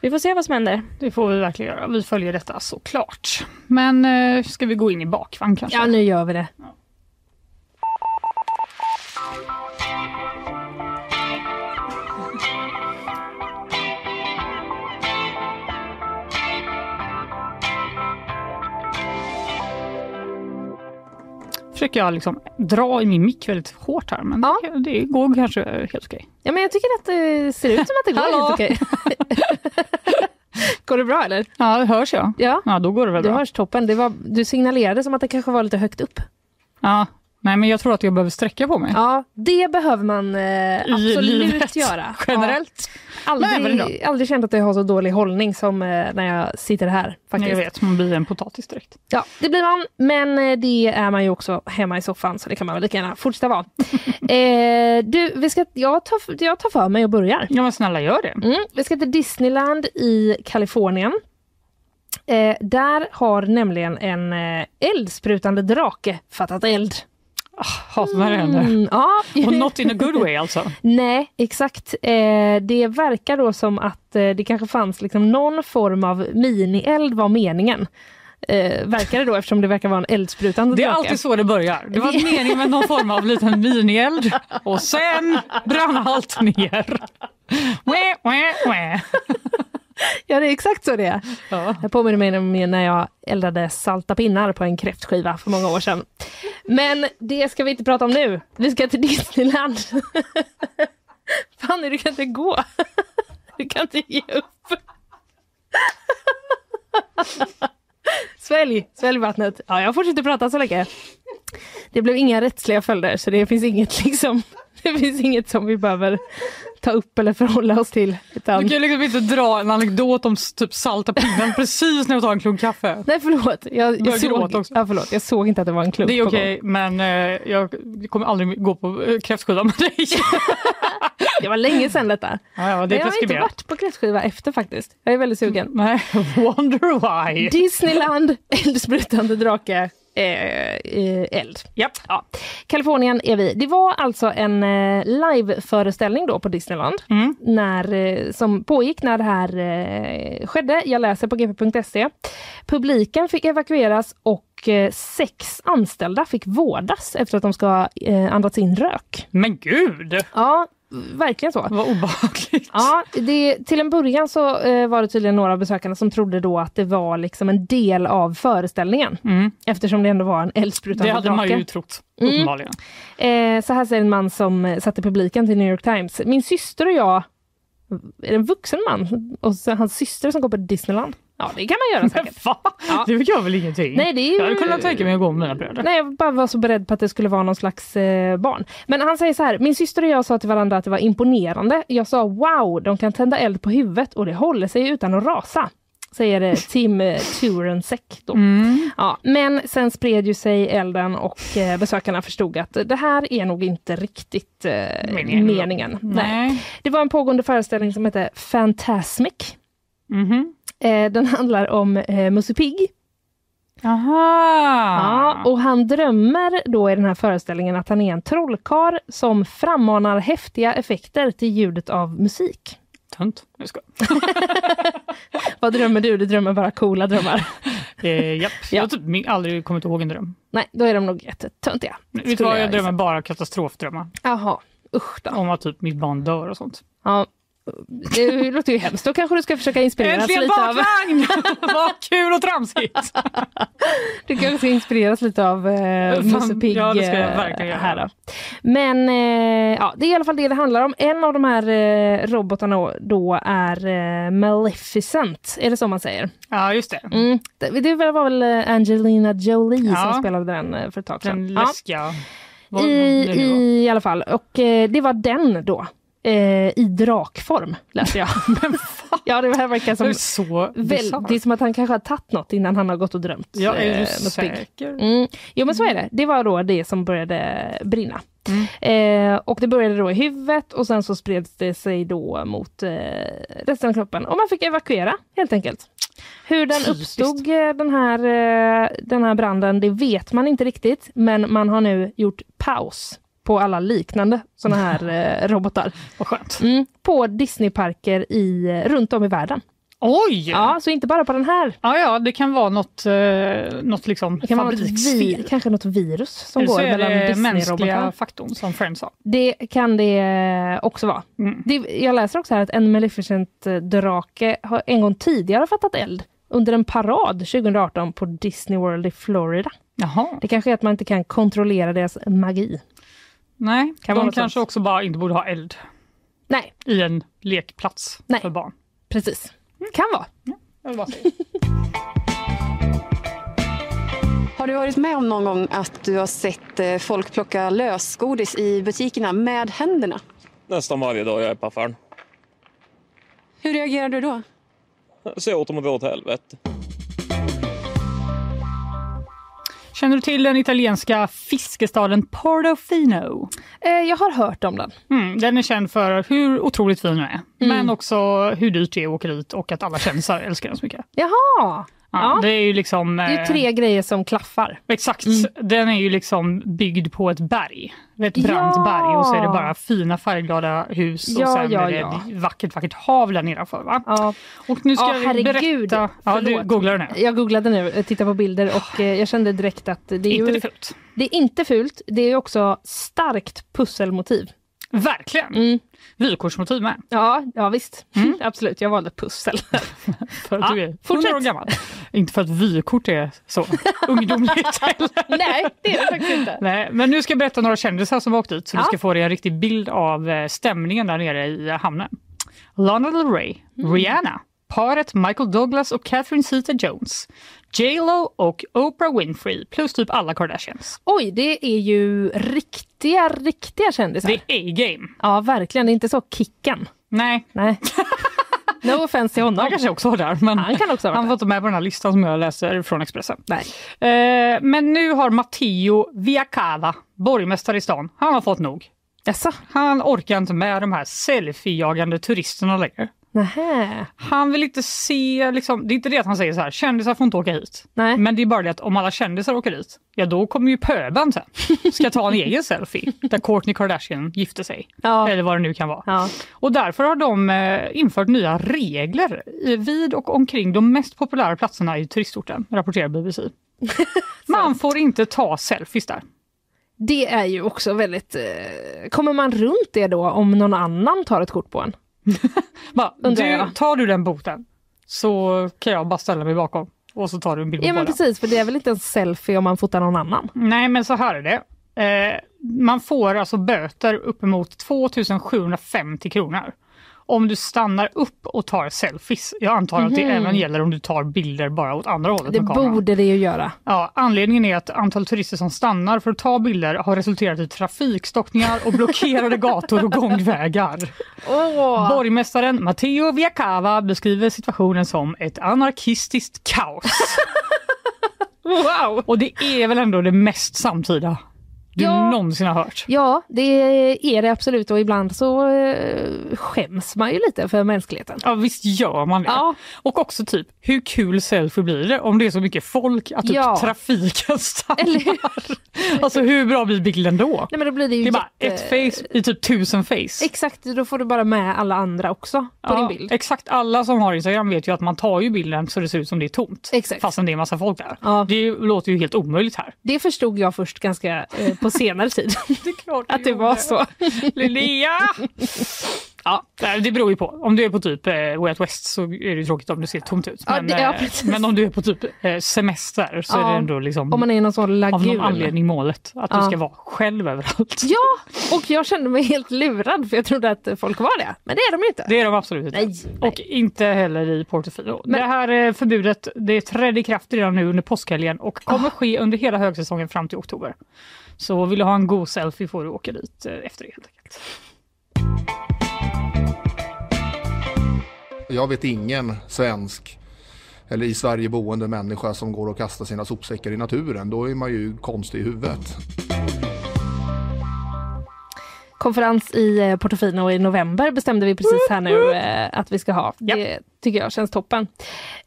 Vi får se vad som händer.
Det får vi verkligen göra. Vi följer detta såklart. Men eh, ska vi gå in i bakvagn kanske?
Ja, nu gör vi det.
Försöker jag liksom dra i min mick väldigt hårt här men
Ja.
det, det går kanske helt okej.
Ja, men jag tycker att det ser ut som att det går <laughs> helt okej. <laughs> går det bra eller?
Ja, hörs jag?
Ja,
Ja, då går det väl
du
bra.
hörs toppen. Det var, du signalerade som att det kanske var lite högt upp.
Ja. Nej, men jag tror att jag behöver sträcka på mig.
Ja, det behöver man eh, absolut
livet.
göra.
Generellt.
Ja, aldrig, aldrig känt att jag har så dålig hållning som eh, när jag sitter här. Faktiskt.
Jag vet, man blir en potatis direkt.
Ja, det blir man, men eh, det är man ju också hemma i soffan så det kan man väl lika gärna fortsätta vara. <laughs> eh, du, vi ska, jag, tar, jag tar för mig och börjar.
Ja, men snälla gör det.
Mm, vi ska till Disneyland i Kalifornien. Eh, där har nämligen en eh, eldsprutande drake fattat eld.
Hatar när det händer.
Mm, ja.
Och not in a good way alltså. <laughs>
Nej, exakt. Eh, det verkar då som att eh, det kanske fanns liksom någon form av minield var meningen. Eh, verkar det då eftersom det verkar vara en eldsprutan.
Det är alltid så det börjar. Det var
Det-
meningen med någon form av liten minield och sen brann allt ner. Wä, wä, wä.
Ja, det är exakt så det är.
Ja.
Jag påminner mig om när jag eldade salta pinnar på en kräftskiva för många år sedan. Men det ska vi inte prata om nu. Vi ska till Disneyland. <laughs> Fanny, du kan inte gå. Du kan inte ge upp. Svälj, svälj vattnet. Ja, jag fortsätter prata så länge. Det blev inga rättsliga följder, så det finns inget liksom det finns inget som vi behöver ta upp eller förhålla oss till. Utan...
Du kan ju liksom inte dra en anekdot om typ salta pinnen <laughs> precis när jag tar en klunk kaffe.
Nej förlåt, jag, jag, såg,
också.
ja, förlåt, jag såg inte att det var en klump
Det är okej,
gång.
men eh, jag kommer aldrig gå på eh, kräftskiva med dig. <laughs>
Det var länge sedan detta.
Ja, ja, det
jag har inte varit på kräftskiva efter faktiskt. Jag är väldigt sugen.
Nej, <laughs> wonder why.
Disneyland, eldsprutande drake, eh, eh, eld.
Japp.
Ja. Kalifornien är vi. Det var alltså en eh, liveföreställning då på Disneyland
Mm.
när, eh, som pågick när det här eh, skedde. Jag läser på gp.se. Publiken fick evakueras och eh, sex anställda fick vårdas efter att de ska eh, andats in rök.
Men gud,
Ja, verkligen så.
vad obehagligt.
Ja, det, till en början så eh, var det tydligen några av besökarna som trodde då att det var liksom en del av föreställningen.
Mm.
Eftersom det ändå var en eldsprutande
Det hade man ju trott,
Mm.
uppenbarligen.
Eh, så här säger en man som eh, satte publiken till New York Times. Min syster och jag, är en vuxen man? Och hans syster som går på Disneyland. Ja, det kan man göra
Men
säkert. <laughs>
va?
Ja.
Det gör väl ingenting?
Nej, det är ju-
Jag hade kunnat tänka mig att gå med mina bröder.
Nej, jag bara var så beredd på att det skulle vara någon slags eh, barn. Men han säger så här, min syster och jag sa till varandra att det var imponerande. Jag sa wow, de kan tända eld på huvudet och det håller sig utan att rasa. Säger eh, Tim eh, Turensek då.
Mm.
Ja, men sen spred ju sig elden och eh, besökarna förstod att det här är nog inte riktigt eh,
Meningen.
meningen. Nej.
Nej.
Det var en pågående föreställning som hette Fantasmic.
Mhm.
Eh, den handlar om eh, Musse Pigg.
Aha!
Ja, och han drömmer då i den här föreställningen att han är en trollkarl som frammanar häftiga effekter till ljudet av musik.
Tönt. Jag ska. <laughs>
Vad drömmer du? Du drömmer bara coola drömmar. <laughs>
Eh, japp.
Ja.
Jag har typ aldrig kommit ihåg en dröm.
Nej, då är de nog jättetöntiga.
Vet du
skulle
vad, jag
jag
drömmer bara katastrofdrömmar.
Jaha, usch då.
Om att typ mitt barn dör och sånt.
Ja, det låter ju hemskt. Då kanske du ska försöka inspireras
Äntligen
lite av...
bakvagn! <laughs> Vad kul och tramsigt!
Du kanske ska inspireras lite av eh, Musse Pigg
ja, det ska jag
eh,
verkligen göra.
här då. Men eh, ja, det är i alla fall det det handlar om. En av de här eh, robotarna då är eh, Maleficent, är det så man säger?
Ja, just det.
Mm. Det, det var väl Angelina Jolie
Ja.
som spelade den eh, för ett tag sedan.
Den
Ja.
läskiga... Vad-
I. I alla fall. Och eh, det var den då. Eh, I drakform läste jag. <laughs> ja, det här verkar
Det
som
är så
Väl, det är som att han kanske har tagit något innan han har gått och drömt.
Jag är
eh,
du
pigg.
säker?
Mm. Jo men så är det. Det var då det som började brinna.
Mm.
Eh, och det började då i huvudet och sen så spreds det sig då mot eh, resten av kroppen. Och man fick evakuera helt enkelt. Hur den uppstod eh, den här, eh, den här branden det vet man inte riktigt. Men man har nu gjort paus på alla liknande såna här <laughs> eh, robotar.
Vad skönt.
Mm, på Disneyparker i, eh, runt om i världen.
Oj!
Ja, så inte bara på den här.
Ja, ja, det kan vara något, eh, något liksom
Det kan vara något vi, kanske något virus som
Eller så
går
är
mellan
det mänskliga faktorn som Friends sa.
Det kan det också vara.
Mm.
Det, jag läser också här att en Maleficent-drake har en gång tidigare fattat eld under en parad 2018 på Disney World i Florida.
Jaha.
Det kanske är att man inte kan kontrollera deras magi.
Nej,
Kan
de kanske
sånt.
också bara inte borde ha eld
Nej,
i en lekplats
Nej.
för barn.
precis. Kan vara.
Jag vill bara säga. <laughs>
Har du varit med om någon gång att du har sett eh, folk plocka lösgodis i butikerna med händerna?
Nästan varje dag jag är på affären.
Hur reagerar du då?
Jag åt dem och åt helvete.
Känner du till den italienska fiskestaden Portofino?
Eh, jag har hört om den.
Mm, den är känd för hur otroligt fin den är,
Mm.
men också hur dyrt det är att åka dit och att alla kändisar älskar den så mycket.
Jaha!
Ja, Det är ju liksom...
Det är
eh,
tre grejer som klaffar.
Exakt. Den är ju liksom byggd på ett berg. Ett brant
Ja!
berg och så är det bara fina färgglada hus och
Ja,
sen
ja,
är det
ja.
ett vackert, vackert hav där nedanför. Va?
Ja.
Och nu ska
Ja,
jag
herregud.
berätta... Ja, du
Förlåt.
googlar det nu.
Jag googlade nu, tittade på bilder och eh, jag kände direkt att det är,
Inte
ju,
det fult.
det är inte fult. Det är också starkt pusselmotiv.
Verkligen.
Mm.
Vykortsmotiv med.
Ja, ja visst. <laughs> Absolut, jag valde pussel. <laughs>
För att
Ja,
du är
fortsätt.
100 år gammal. Inte för att vykort är så <laughs> ungdomligt.
Nej, det är det faktiskt inte.
Nej, men nu ska jag berätta några kändisar som åkt dit så
Ja.
du ska få dig en riktig bild av eh, stämningen där nere i eh, hamnen. Lana Del Rey,
Mm.
Rihanna, paret Michael Douglas och Catherine Zeta-Jones, J Lo och Oprah Winfrey plus typ alla Kardashians.
Oj, det är ju riktiga, riktiga kändisar.
Det är A-game.
Ja, verkligen. Det är inte så Kicken.
Nej,
Nej. <laughs> No offense till honom.
han kanske också var där. Men
Han kan också
han var inte med på den här listan som jag läser från Expressen.
Nej.
Eh, men nu har Matteo Viacava, borgmästare i stan, han har fått nog.
Jaså?
Han orkar inte med de här selfie-jagande turisterna längre.
Nähä.
Han vill inte se, liksom, det är inte det att han säger så här, kändisar får inte åka hit.
Nej.
Men det är bara det att om alla kändisar åker dit, ja då kommer ju pöben sen. Ska ta en egen <laughs> selfie där Kourtney Kardashian gifte sig.
Ja.
Eller vad det nu kan vara.
Ja.
Och därför har de eh, infört nya regler vid och omkring de mest populära platserna i turistorten, rapporterar BBC. <laughs> Man får inte ta selfies där.
Det är ju också väldigt... Eh, kommer man runt det då om någon annan tar ett kort på en? <laughs>
Bara, du, tar du den boten så kan jag bara ställa mig bakom och så tar du en bild på
Ja men precis, för det är väl inte en selfie om man fotar någon annan?
Nej, men så här är det. Eh, man får alltså böter uppemot 2750 kronor om du stannar upp och tar selfies. Jag antar att det
Mhm.
även gäller om du tar bilder bara åt andra hållet
Det borde det ju göra.
Ja, anledningen är att antalet turister som stannar för att ta bilder har resulterat i trafikstockningar och blockerade gator och gångvägar. <laughs>
Åh!
Borgmästaren Matteo Viacava beskriver situationen som ett anarkistiskt kaos. <laughs>
Wow!
Och det är väl ändå det mest samtida du
Ja.
någonsin har hört?
Ja, det är det absolut och ibland så eh, skäms man ju lite för mänskligheten.
Ja visst gör man det.
Ja.
Och också typ, hur kul selfie blir det om det är så mycket folk att typ
Ja.
trafiken <laughs> stannar?
Eller hur?
Alltså hur bra blir bilden då?
Nej men då blir det ju
Det är bara
jätte-
ett face i typ tusen face.
Exakt, då får du bara med alla andra också på
Ja,
din bild.
Exakt, alla som har Instagram vet ju att man tar ju bilden så det ser ut som det är tomt.
Exakt.
Fastän det är massa folk där.
Ja.
Det låter ju helt omöjligt här.
Det förstod jag först ganska eh, på senare tid. <laughs>
Det är klart
att det var så. <laughs>
Linnea! Ja, det beror ju på. Om du är på typ eh, Way Out West så är det tråkigt om det ser tomt ut.
Ja,
Men,
det- ja,
eh, men om du är på typ eh, semester så är
Ja,
det ändå liksom
Om man är någon sån
av någon anledning målet. Att du
Ja.
ska vara själv överallt.
Ja, och jag kände mig helt lurad för jag trodde att folk var det. Men det är de ju inte.
Det är de absolut inte.
Nej, nej.
Och inte heller i Portofino.
Men-
Det här förbudet det trädde i kraft redan nu under påskhelgen och kommer ske under hela högsäsongen fram till oktober. Så vill du ha en god selfie får du åka dit eh, efter det helt enkelt.
Jag vet ingen svensk eller i Sverige boende människa som går och kastar sina sopsäckar i naturen. Då är man ju konstig i huvudet.
Konferens i eh, Portofino i november bestämde vi precis här nu eh, att vi ska ha. Det tycker jag känns toppen.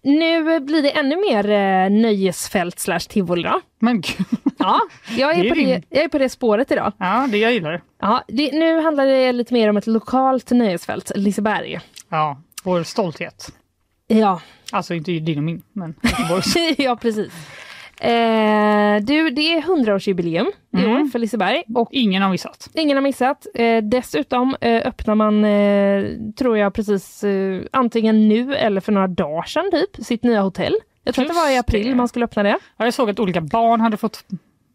Nu blir det ännu mer eh, nöjesfält slash tivoli då.
Men gud.
Ja, jag
Det
är,
är
på det, jag är på det spåret idag.
Ja, det jag gillar.
Ja, det, nu handlar det lite mer om ett lokalt nöjesfält, Liseberg.
Ja, vår stolthet.
Ja,
Alltså inte din och min, men <laughs>
ja precis. Eh, du, det är 100-årsjubileum i
Mm.
år för Liseberg och
Ingen har missat.
ingen har missat. Eh, dessutom eh, öppnar man, eh, tror jag precis eh, antingen nu eller för några dagar sedan typ, sitt nya hotell. Jag tror att det var i april
det.
man skulle öppna det.
Ja, Jag såg att olika barn hade fått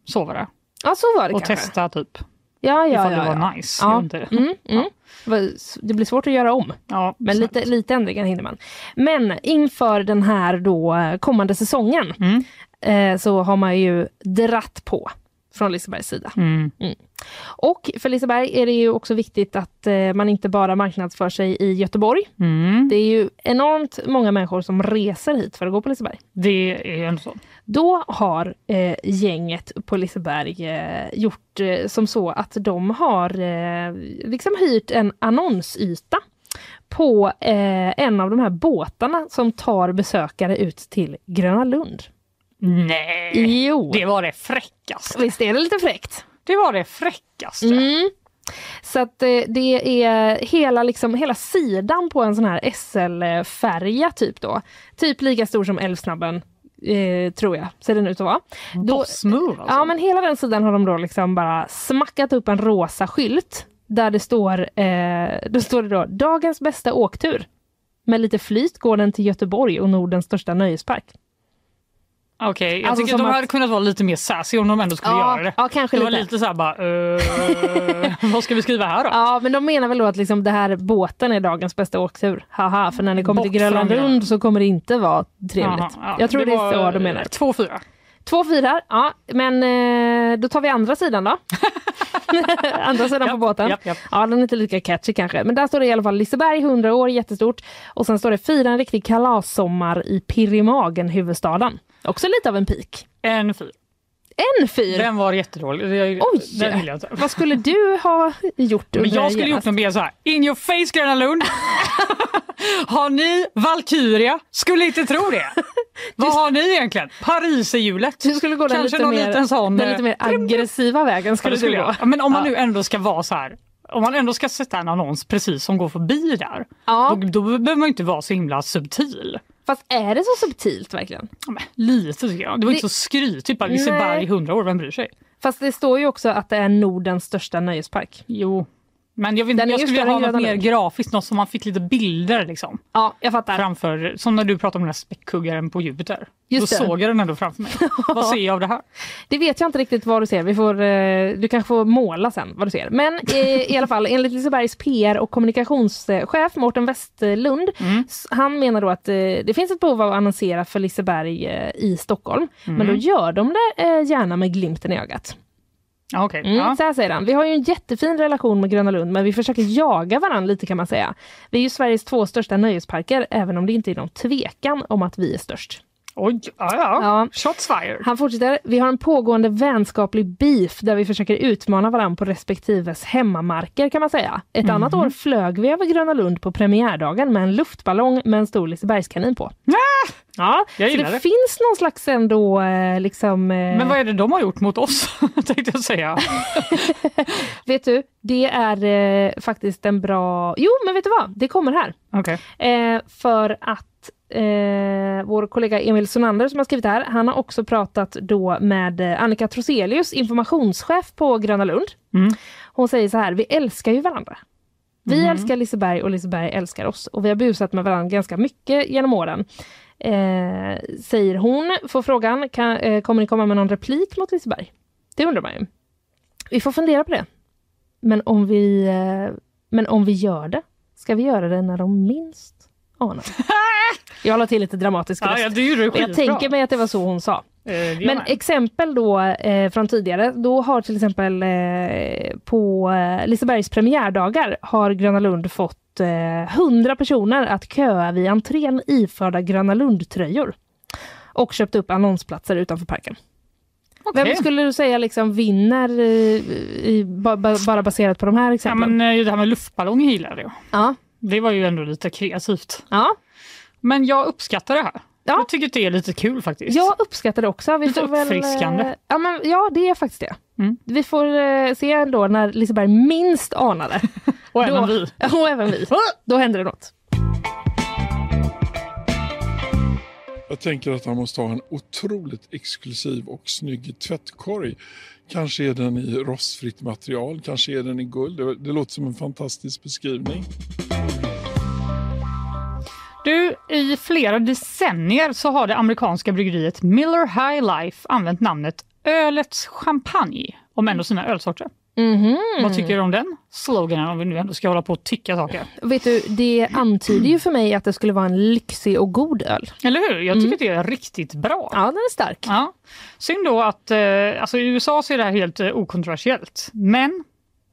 sova där
Ja, så var det
och
kanske.
testa typ
Ja, ja,
ifall
ja,
det var
ja.
nice.
Ja.
inte.
Mm, mm. Det s- Det blir svårt att göra om.
Ja,
Men lite, lite ändringar hinner man. Men inför den här då eh, kommande säsongen
Mm.
Eh, så har man ju dratt på från Lisebergs sida.
Mm.
Och för Liseberg är det ju också viktigt att eh, man inte bara marknadsför sig i Göteborg.
Mm.
Det är ju enormt många människor som reser hit för att gå på Liseberg.
Det är ju så.
Då har eh, gänget på Liseberg eh, gjort eh, som så att de har liksom hyrt en annonsyta på en av de här båtarna som tar besökare ut till Gröna Lund.
Nej,
Jo.
det var det fräckaste.
Visst är det lite fräckt?
Det var det fräckaste.
Mm. Så att eh, det är hela, liksom, hela sidan på en sån här SL-färja typ då. Typ lika stor som Älvsnabben. Eh, tror jag, ser den ut att vara. Då,
Bossmove alltså.
Ja men hela den sidan har de då liksom bara smackat upp en rosa skylt där det står, eh, då står det då dagens bästa åktur. Med lite flyt går den till Göteborg och Nordens största nöjespark.
Okej, jag
Alltså
tycker de
att-
hade kunnat vara lite mer sassy om de ändå skulle
Ja,
göra det.
ja, kanske
det var
lite.
lite så här bara, eh, <laughs> vad ska vi skriva här då?
Ja men de menar väl då att liksom det här båten är dagens bästa åktur. Haha, för när ni kommer till
Bort från det.
Lund så kommer det inte vara trevligt.
Jaha, ja.
Jag tror det,
var,
är så de menar.
eh, Två fyra.
Två fyrar, ja men eh, då tar vi andra sidan då. <laughs> andra sidan på båten.
japp, japp.
Ja den är inte lika catchy kanske. Men där står det i alla fall Liseberg 100 år, jättestort. Och sen står det fira en riktig kalassommar i Pirimagen, huvudstaden. Också lite av en pik.
En fyr.
En fyr?
Den var jättedålig. Jag-
Oj!
Den vill jag inte.
Vad skulle du ha gjort?
Men jag skulle
genast?
gjort något mer så här. In your face Gröna Lund. <laughs> har ni Valkyria? Skulle inte tro det. <laughs> Vad har ni egentligen? Pariserhjulet?
Du skulle gå den
Kanske
lite mer,
liten sån...
den
eh,
lite mer aggressiva vägen
Ja,
skulle
det skulle
du gå.
jag. Ja, Men om man
Ja.
nu ändå ska vara så här. Om man ändå ska sätta en annons precis som går förbi där.
Ja.
Då, då behöver man inte vara så himla subtil.
Fast är det så subtilt verkligen?
Ja, men Lite tycker jag. Det var
Det-
inte så skrytigt. Bara Liseberg
Nej.
i 100 år, vem bryr sig?
Fast det står ju också att det är Nordens största nöjespark.
Jo. Men jag, vill,
Den
jag skulle vilja ha något mer grafiskt, något som man fick lite bilder liksom.
Ja, jag fattar.
Framför, som när du pratade om den här späckhuggaren på Jupiter.
Just
Då
det.
såg jag den ändå framför mig. <laughs> Vad ser jag av det här?
Det vet jag inte riktigt vad du ser. Vi får, eh, du kanske får måla sen vad du ser. Men eh, i alla fall, enligt Lisebergs PR och kommunikationschef Mårten Westlund,
Mm.
han menar då att eh, det finns ett behov av att annonsera för Liseberg i Stockholm. Men
Mm.
då gör de det gärna med glimten i ögat.
Okej.
Mm,
Ja.
Så här säger han. Vi har ju en jättefin relation med Gröna Lund men vi försöker jaga varandra lite kan man säga. Vi är ju Sveriges två största nöjesparker även om det inte är någon tvekan om att vi är störst.
Oj, ja, ja.
Ja.
Shots fired.
Han fortsätter. Vi har en pågående vänskaplig beef där vi försöker utmana varandra på respektives hemmamarker kan man säga. Ett annat
Mhm.
år flög vi över Gröna Lund på premiärdagen med en luftballong med en stor Lisebergskanin på. Ja,
Jag
så det,
gillar det.
finns någon slags ändå eh, liksom... eh,
Men vad är det de har gjort mot oss? <laughs> tänkte jag säga. <laughs>
Vet du, det är eh, faktiskt en bra... Jo, men vet du vad? Det kommer här.
Okej.
Eh, för att eh, vår kollega Emil Sonander som har skrivit det här, han har också pratat då med eh, Annika Troselius, informationschef på Gröna Lund.
Mm.
Hon säger så här, vi älskar ju varandra. Vi
Mhm.
älskar Liseberg och Liseberg älskar oss och vi har busat med varandra ganska mycket genom åren. Eh, säger hon, får frågan, kan, eh, kommer ni komma med någon replik mot Liseberg? Det undrar man ju. Vi får fundera på det. Men om vi, eh, men om vi gör det, ska vi göra det när de minst det? <laughs> Jag la till lite dramatisk
Ja,
röst.
ja,
Och jag tänker mig att det var så hon sa.
Eh,
Men exempel då eh, från tidigare, då har till exempel eh, på eh, Lisebergs premiärdagar har Gröna Lund fått eh, 100 personer att köa vid entrén iförda Gröna Lund-tröjor. Och köpt upp annonsplatser utanför parken.
Okej.
Vem skulle du säga liksom vinner eh, i, ba, ba, bara baserat på de här
Ja,
exemplen?
men eh, det här med luftballong gillade jag.
Ja.
Det var ju ändå lite kreativt.
ja.
Men jag uppskattar det här.
Ja.
Jag tycker att det är lite kul faktiskt.
Jag uppskattar det också. Vi
Lite
får väl,
uppfriskande.
eh, ja, men, ja, det är faktiskt det.
Mm.
Vi får eh, se ändå när Liseberg minst anar det. <laughs>
Och även
Då-
vi. <laughs>
och även vi. Då händer det något.
Jag tänker att han måste ha en otroligt exklusiv och snygg tvättkorg. Kanske är den i rostfritt material, kanske är den i guld. Det, det låter som en fantastisk beskrivning.
Du, i flera decennier så har det amerikanska bryggeriet Miller High Life använt namnet Ölets champagne om en av sina ölsorter.
Mhm.
Vad tycker du om den sloganen om vi nu ändå ska hålla på och tycka saker?
Vet du, det antyder ju för mig att det skulle vara en lyxig och god öl.
Eller hur? Jag tycker
Mm.
det är riktigt bra.
Ja, den är stark.
Ja. Synd då att eh, alltså i USA så är det här helt eh, okontroversiellt. Men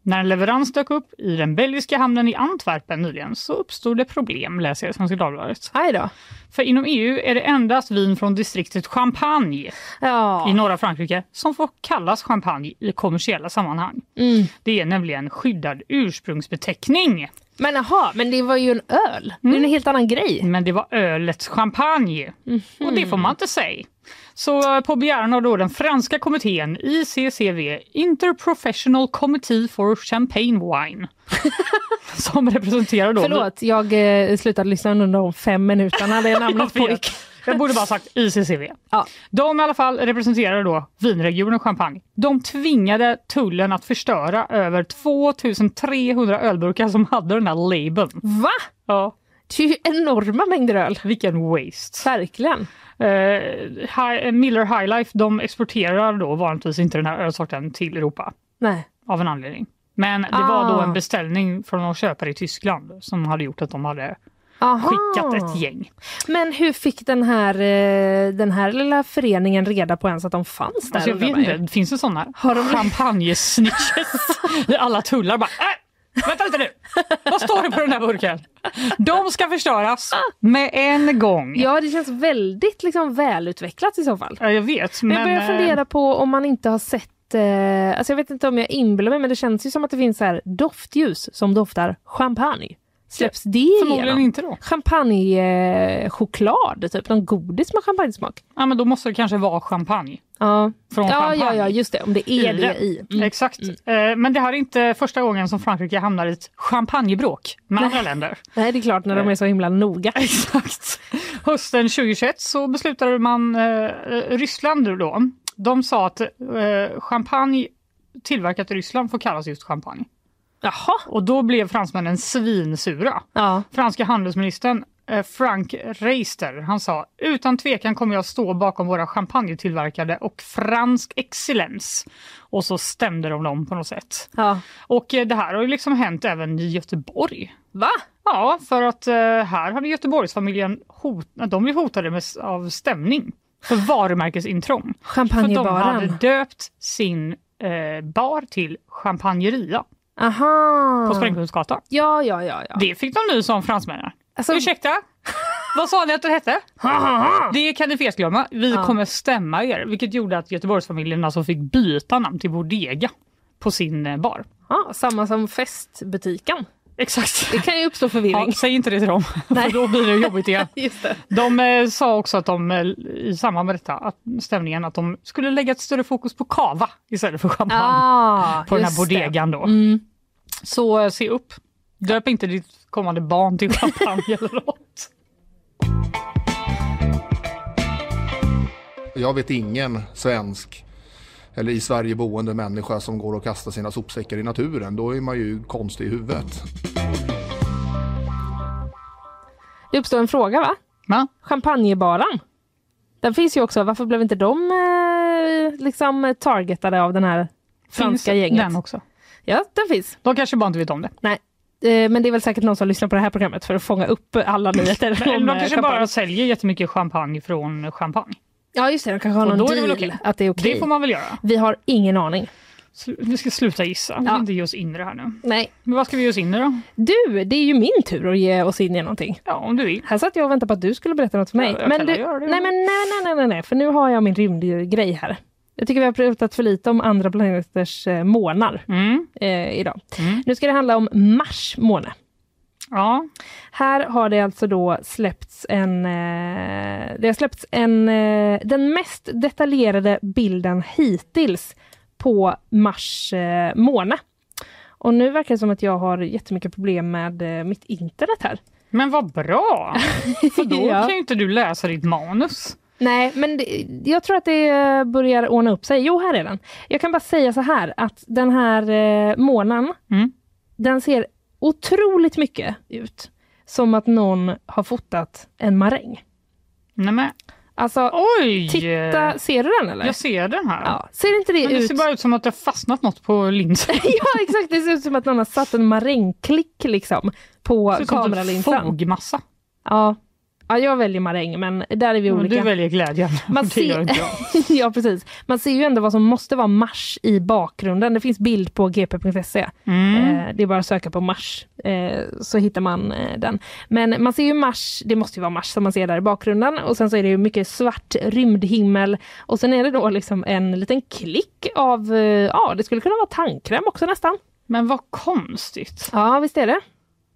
när en leverans dök upp i den belgiska hamnen i Antwerpen nyligen så uppstod det problem, läser jag i Svenska Dagbladet.
Aj då.
För inom EU är det endast vin från distriktet Champagne
Ja.
i norra Frankrike som får kallas champagne i kommersiella sammanhang.
Mm.
Det är nämligen skyddad ursprungsbeteckning.
Men jaha, men det var ju en öl. Det är en helt annan grej.
Men det var ölets champagne. Och det får man inte säga. Så på begäran av då den franska kommittén ICCV, Interprofessional Committee for Champagne Wine, <laughs> som representerar då...
Förlåt, jag eh, slutade lyssna under de fem minuterna det <laughs> namnet pågick.
Jag borde bara sagt ICCV.
Ja.
De i alla fall representerar då vinregionen Champagne. De tvingade tullen att förstöra över 2300 ölburkar som hade den här labeln.
Va?
Ja.
Det är ju enorma mängder öl.
Vilken waste.
Verkligen.
Eh, Hi- Miller High Life de exporterar då vanligtvis inte den här ölsorten till Europa
Nej.
av en anledning. Men det var då
Ah.
en beställning från någon köpare i Tyskland som hade gjort att de hade
Aha.
skickat ett gäng.
Men hur fick den här, eh, den här lilla föreningen reda på ens att de fanns där?
Alltså jag vet inte, finns det sådana
Har de-
champagne-snitches <laughs> alla tullar? Bara, äh, vänta lite nu, vad står det på den här burken? De ska förstöras med en gång.
Ja, det känns väldigt liksom, välutvecklat i så fall.
Ja, jag vet.
Men jag börjar
eh,
fundera på om man inte har sett eh, alltså jag vet inte om jag inbillar mig men det känns ju som att det finns så här doftljus som doftar champagne. Släpps det
Förmodligen
igenom?
inte då.
Champagnechoklad, choklad, typ någon godis med champagnesmak.
Ja, men då måste det kanske vara champagne.
Ja.
Från
ja,
champagne.
ja, ja, just det. Om det är
I
det i. Mm.
Exakt. Eh, Men det här är inte första gången som Frankrike hamnar i ett champagnebråk med andra länder. <laughs>
Nej, det är klart när de är så himla noga. <laughs>
Exakt. Hösten 2021 så beslutade man, eh, Ryssland då, de sa att eh, champagne tillverkat i Ryssland får kallas just champagne.
Jaha.
Och då blev fransmännen svinsura.
Ja.
Franska handelsministern eh, Frank Reister, han sa utan tvekan kommer jag stå bakom våra champagnetillverkade och fransk excellens. Och så stämde de dem på något sätt.
Ja.
Och eh, det här har liksom hänt även i Göteborg.
Va?
Ja, för att eh, här hade Göteborgsfamiljen hot, de blev hotade med, av stämning för varumärkesintrång. För de
Champagnebaren.
hade döpt sin eh, bar till Champagneria
Aha.
på Sprängpunktgatan.
Ja, ja, ja. ja.
Det fick de nu som fransmännen.
Alltså-
Ursäkta? <laughs> Vad sa ni att det hette? det kan ni felglömma. Vi
Ja.
kommer stämma er. Vilket gjorde att Göteborgsfamiljen alltså fick byta namn till Bodega på sin eh, bar.
Ja, samma som festbutiken.
Exakt.
Det kan ju uppstå förvirring.
Ja, säg inte det till dem, <laughs>
Nej.
för då blir det jobbigt igen. <laughs>
Just det.
De eh, sa också att de eh, i samband med detta, att, stämningen, att de skulle lägga ett större fokus på kava istället för champagne
Ah,
på den här bodegan då.
Mm.
Så eh, se upp. Döp inte ditt kommande barn till champagne <laughs> eller något.
Jag vet ingen svensk eller i Sverige boende människa som går och kastar sina sopsäckar i naturen. Då är man ju konstig i huvudet.
Det uppstår en fråga va?
Va?
Champagnebaren. Den finns ju också. Varför blev inte de eh, liksom targetade av den här franska
Finns
gänget?
den också?
Ja, den finns.
De kanske bara inte vet om det.
Nej. Eh, Men det är väl säkert någon som lyssnar på det här programmet för att fånga upp alla nyheter. <laughs>
Men
om,
de
eh,
kanske
champagne.
bara säljer jättemycket champagne från champagne.
Ja just det, de kanske har
Och
någon
det
deal
väl okej.
att det är okej.
Det får man väl göra.
Vi har ingen aning.
Vi ska sluta gissa. Vi
Ja.
ska inte ge oss in i det här nu.
Nej.
Men vad ska vi ge oss in i då?
Du, det är ju min tur att ge oss in i någonting.
Ja, om du vill.
Här satt jag och väntade på att du skulle berätta något för mig.
Ja,
men du,
det.
nej, men nej, nej, nej, nej, nej, för nu har jag min rymdgrej här. Jag tycker vi har pratat för lite om andra planeters eh, månar
Mm.
eh, idag.
Mm.
Nu ska det handla om Mars måne.
Ja.
Här har det alltså då släppts en, eh, det har släppts en, eh, den mest detaljerade bilden hittills på Mars eh, måne. Och nu verkar det som att jag har jättemycket problem med eh, mitt internet här.
Men vad bra! <laughs> För då
Ja.
kan ju inte du läsa ditt manus.
Nej, men det, jag tror att det börjar ordna upp sig. Jo, här är den. Jag kan bara säga så här att den här eh, månen,
Mm.
den ser otroligt mycket ut som att någon har fotat en maräng.
Nej, men,
Alltså,
oj!
titta, ser du den eller?
Jag ser den här.
Ja, ser inte det
Men det
ut?
ser bara ut som att det har fastnat något på linsen. <laughs>
ja, exakt. Det ser ut som att någon har satt en marängklick liksom på
Det ser ut som typ
kameralinsen.
fogmassa.
Ja. Ja, jag väljer maräng, men där är vi olika.
Du väljer glädjen.
Man <laughs> ser- <laughs> ja, precis. Man ser ju ändå vad som måste vara Mars i bakgrunden. Det finns bild på gp.se.
Mm.
Eh, det är bara att söka på Mars eh, så hittar man eh, den. Men man ser ju Mars, det måste ju vara Mars som man ser där i bakgrunden och sen så är det ju mycket svart rymdhimmel och sen är det då liksom en liten klick av, ja det skulle kunna vara tandkräm också nästan.
Men vad konstigt.
Ja visst är det.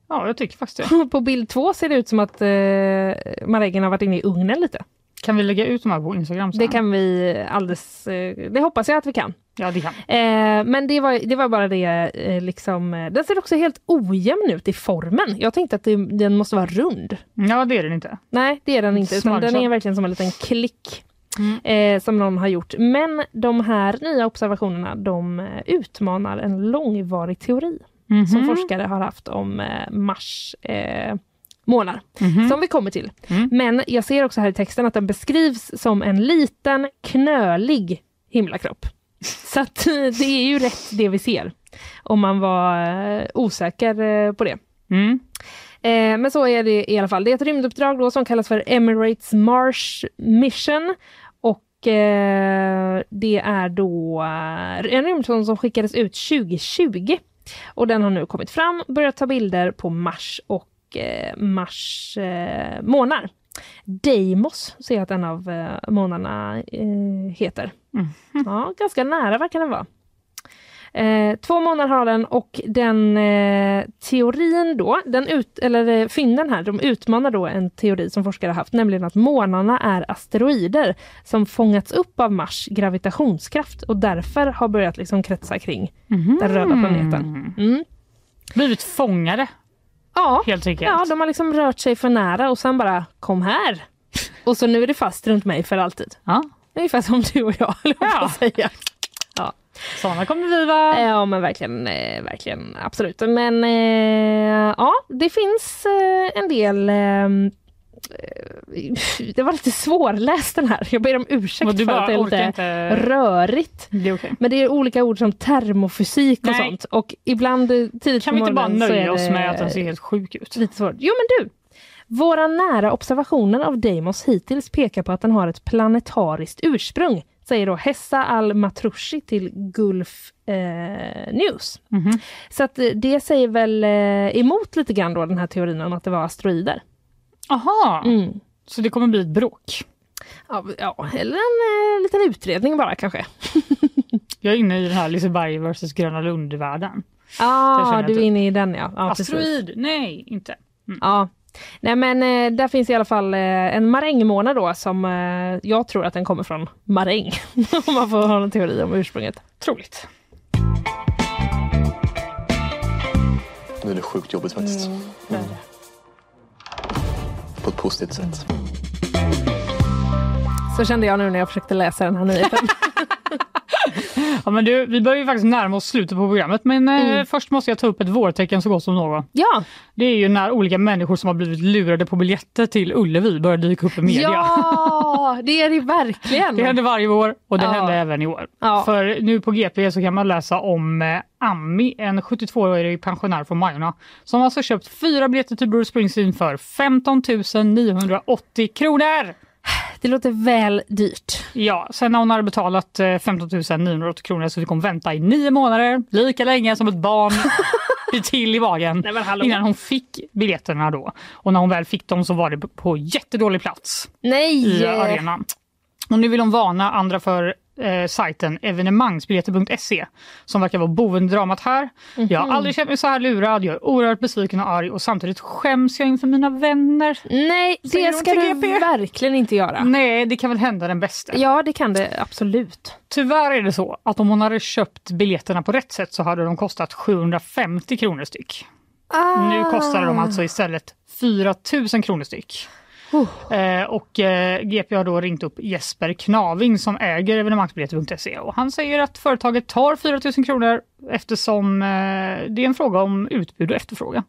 Ja, jag tycker faktiskt det. <laughs>
På bild två ser det ut som att eh, marängen har varit inne i ugnen lite.
Kan vi lägga ut de här på Instagram sen?
Det kan vi alldeles... Eh, det hoppas jag att vi kan.
Ja, det kan
eh, Men det var, det var bara det, eh, liksom... eh, Den ser också helt ojämn ut i formen. Jag tänkte att det, den måste vara rund.
Ja, det är den inte.
Nej, det är den inte. Utan den är verkligen som en liten klick. Eh, som någon har gjort. Men de här nya observationerna de eh, utmanar en långvarig teori
Mhm.
som forskare har haft om eh, Mars eh, månar.
Mhm.
Som vi kommer till.
Mm.
Men jag ser också här i texten att den beskrivs som en liten knölig himlakropp. <laughs> Så att, eh, det är ju rätt det vi ser. Om man var eh, osäker på det.
Mm.
Eh, men så är det i alla fall. Det är ett rymduppdrag då som kallas för Emirates Mars Mission. Och eh, det är då en rymdsond som skickades ut 2020. Och den har nu kommit fram, börjat ta bilder på Mars och eh, Mars eh, månar. Deimos ser jag att en av eh, månarna eh, heter. Ja, ganska nära verkar den vara. Eh, två månader har den och den eh, teorin då, den ut, eller eh, fynden här, de utmanar då en teori som forskare haft, nämligen att månarna är asteroider som fångats upp av Mars gravitationskraft och därför har börjat liksom kretsa kring den röda planeten. Mm.
Blivit fångade.
Ja,
helt enkelt.
Ja, de har liksom rört sig för nära och sen bara kom här. Och så nu är det fast runt mig för alltid.
Ja.
Ungefär som du och jag, att säga.
Såna kommer vi vara.
Ja men verkligen, eh, verkligen absolut. Men eh, ja, det finns eh, en del ehm, eh, det var lite svårläst den här. Jag ber om ursäkt för att det är lite
inte-
rörigt.
Det okej.
Men det är olika ord som termofysik och
Nej.
sånt. Och ibland eh, tidigt
Kan vi inte bara nöja oss med att den ser helt sjuk ut?
Lite svårt. Jo men du! Våra nära observationer av Deimos hittills pekar på att den har ett planetariskt ursprung, säger då Hessa al-Matrushi till Gulf eh, News.
Mhm.
Så att eh, det säger väl eh, emot lite grann då den här teorin om att det var asteroider.
Aha,
Mm.
så det kommer bli ett bråk.
Ja, ja eller en eh, liten utredning bara kanske. <laughs>
Jag är inne i den här Liseberg vs Gröna Lund-världen.
Ja,
jag
du är inne i den ja. ja precis.
Asteroid? Nej, inte.
Ja. Nej men eh, där finns i alla fall eh, en marängmånad då som eh, jag tror att den kommer från maräng. <laughs> Om man får ha en teori om ursprunget.
Troligt.
Nu är det sjukt jobbigt faktiskt. Mm. På ett positivt sätt.
Så kände jag nu när jag försökte läsa den här nyheten. <laughs> <laughs>
Ja, men du, vi börjar ju faktiskt närma oss slutet på programmet men eh,
Mm.
först måste jag ta upp ett vårtecken så gott som något.
Ja!
Det är ju när olika människor som har blivit lurade på biljetter till Ullevi börjar dyka upp i media.
Ja, <laughs> det är det verkligen.
Det händer varje år och det
Ja.
hände även i år.
Ja.
För nu på GP så kan man läsa om eh, Ami, en 72-årig pensionär från Majorna som alltså köpt fyra biljetter till Bruce Springsteen för 15 980 kronor.
Det låter väl dyrt.
Ja, sen när hon hade betalat eh, 15 980 kronor så fick hon vänta i nio månader, lika länge som ett barn <laughs> till i magen
Nej,
innan hon fick biljetterna då. Och när hon väl fick dem så var det på jättedålig plats
Nej!
i arenan. Och nu vill hon varna andra för eh, sajten evenemangsbiljetter.se som verkar vara boendedramat här. Jag har
Mhm.
aldrig känt mig så här lurad, jag är oerhört besviken och arg och samtidigt skäms jag inför mina vänner.
Nej, det ska du
GP?
verkligen inte göra.
Nej, det kan väl hända den bästa.
Ja, det kan det absolut.
Tyvärr är det så att om hon hade köpt biljetterna på rätt sätt så hade de kostat 750 kronor styck.
Ah.
Nu kostar de alltså istället 4 000 kronor styck. Eh, och eh, GP har då ringt upp Jesper Knaving som äger evenemangsbiljetter.se och han säger att företaget tar 4 000 kronor eftersom eh, det är en fråga om utbud och efterfrågan.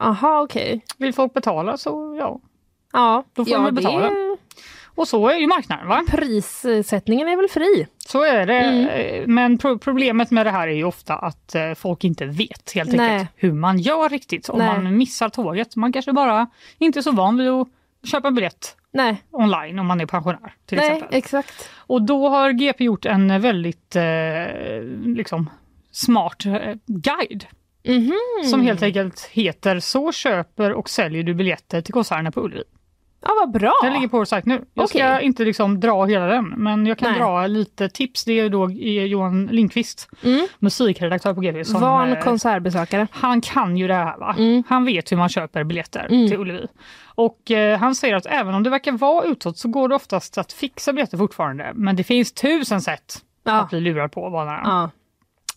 Aha, okej.
Vill folk betala så ja,
Ja,
då får
ja,
de betala.
det-
Och så är ju marknaden va?
Prissättningen är väl fri?
Så är det.
Mm.
Eh, Men pro- problemet med det här är ju ofta att eh, folk inte vet helt enkelt hur man gör riktigt. Om man missar tåget. Man kanske bara inte är så van vid att köpa en biljett
Nej,
online om man är pensionär. till
Nej
exempel.
exakt.
Och då har GP gjort en väldigt eh, liksom, smart eh, guide.
Mhm.
Som helt enkelt heter Så köper och säljer du biljetter till konserterna på Ullevi.
Ja, vad bra.
Den ligger på vår sajt nu. Jag ska
Okej.
inte liksom dra hela den, men jag kan
Nej.
dra lite tips. Det är då eh, Johan Lindqvist, musikredaktör på. Som,
Mm. Van
eh,
konsertbesökare.
Han kan ju det här. Va?
Mm.
Han vet hur man köper biljetter till Ullevi. Och eh, han säger att även om det verkar vara utåt så går det oftast att fixa biljetter fortfarande. Men det finns tusen sätt att bli lurad på. Vad
Ja.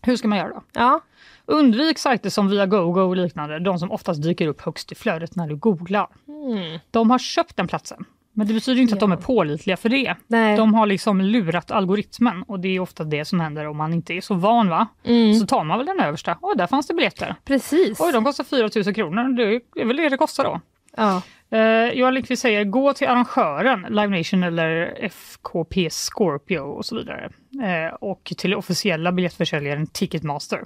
Hur ska man göra då?
Ja.
Undvik sajter som Viagogo och liknande, de som oftast dyker upp högst i flödet när du googlar.
Mm.
De har köpt den platsen. Men det betyder inte att de är pålitliga för det.
Nej.
De har liksom lurat algoritmen och det är ofta det som händer om man inte är så van. va?
Mm.
Så tar man väl den översta. Oj, där fanns det biljetter.
Precis.
Oj, de kostar 4 000 kronor. Det är väl det det kostar då.
Ja.
Eh, Johan Lindqvist säger gå till arrangören, Live Nation eller FKP Scorpio och så vidare. Eh, och till officiella biljettförsäljaren Ticketmaster.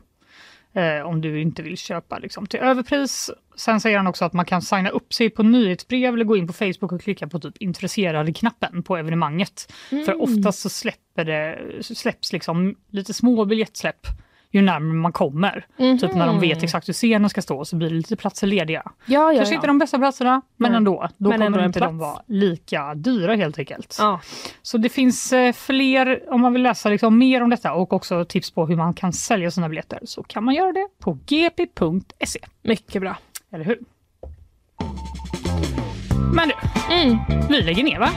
Eh, om du inte vill köpa liksom, till överpris. Sen säger han också att man kan signa upp sig på nyhetsbrev eller gå in på Facebook och klicka på typ intresserade-knappen på evenemanget. För oftast så släpper det, släpps liksom lite små biljettsläpp ju närmare man kommer. Typ när de vet exakt hur scenen ska stå så blir det lite platser lediga.
Ja, ja,
Kanske
ja.
inte de bästa platserna, men
Nej.
ändå. Då
Men
kommer inte de vara lika dyra helt enkelt.
Ja.
Så det finns eh, fler, om man vill läsa liksom mer om detta och också tips på hur man kan sälja sina biljetter så kan man göra det på gp.se.
Mycket bra.
Eller hur? Men du,
Mm.
vi lägger ner va?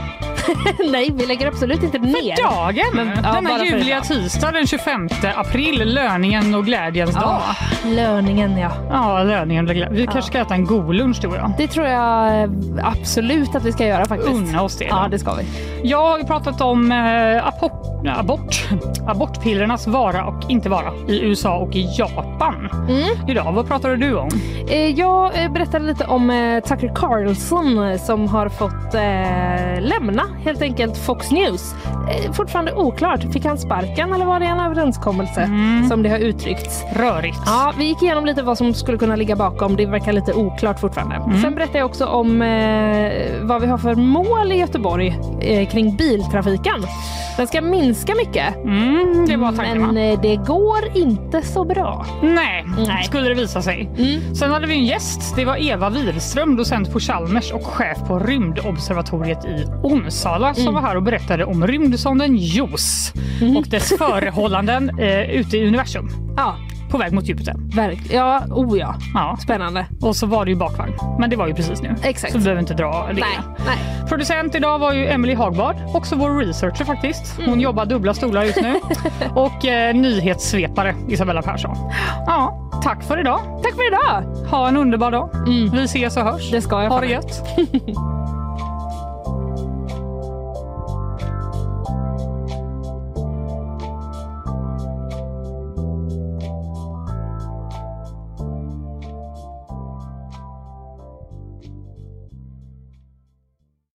<laughs>
Nej, vi lägger absolut inte ner.
För dagen!
Men, ja, bara
Denna ljuvliga tisdag den 25 april, löningen och glädjens dag.
Ja, löningen ja.
Ja, löningen och Vi kanske ska äta en god lunch och jag.
Det tror jag eh, absolut att vi ska göra faktiskt.
Unna oss det. då.
Ja, det ska vi.
Jag har pratat om eh, abort, abort, abortpillernas vara och inte vara i USA och i Japan. Idag, vad pratade du om?
Eh, Jag eh, berättade lite om Tucker Carlson som har fått eh, lämna helt enkelt Fox News. Eh, Fortfarande oklart. Fick han sparken eller var det en överenskommelse som det har uttryckts?
Rörigt.
Ja, vi gick igenom lite vad som skulle kunna ligga bakom. Det verkar lite oklart fortfarande. Sen berättade jag också om eh, vad vi har för mål i Göteborg eh, kring biltrafiken. Den ska minska mycket.
Mm, det var tanken
Men eh, det går inte så bra.
Nej,
Nej.
skulle det visa sig. Sen hade vi en gäst. Det var Eva Wirström, docent på Chalmers och chef på rymdobservatoriet i Onsala som var här och berättade om rymdsonden JOS och dess förehållanden <laughs> eh, ute i universum.
Ja,
På väg mot Jupiter.
verk ja, oh ja.
Ja.
Spännande.
Och så var det ju bakvagn. Men det var ju precis nu.
Exakt.
Så vi behöver inte dra det.
Nej, nej.
Producent idag var ju Emily Hagbard, också vår researcher faktiskt. Hon
Mm.
jobbar dubbla stolar just nu. <laughs> och eh, nyhetssvepare Isabella Persson. Ja, tack för idag.
Tack för idag!
Ha en underbar dag.
Mm.
Vi ses och hörs.
Det ska jag
Ha det gött. <laughs>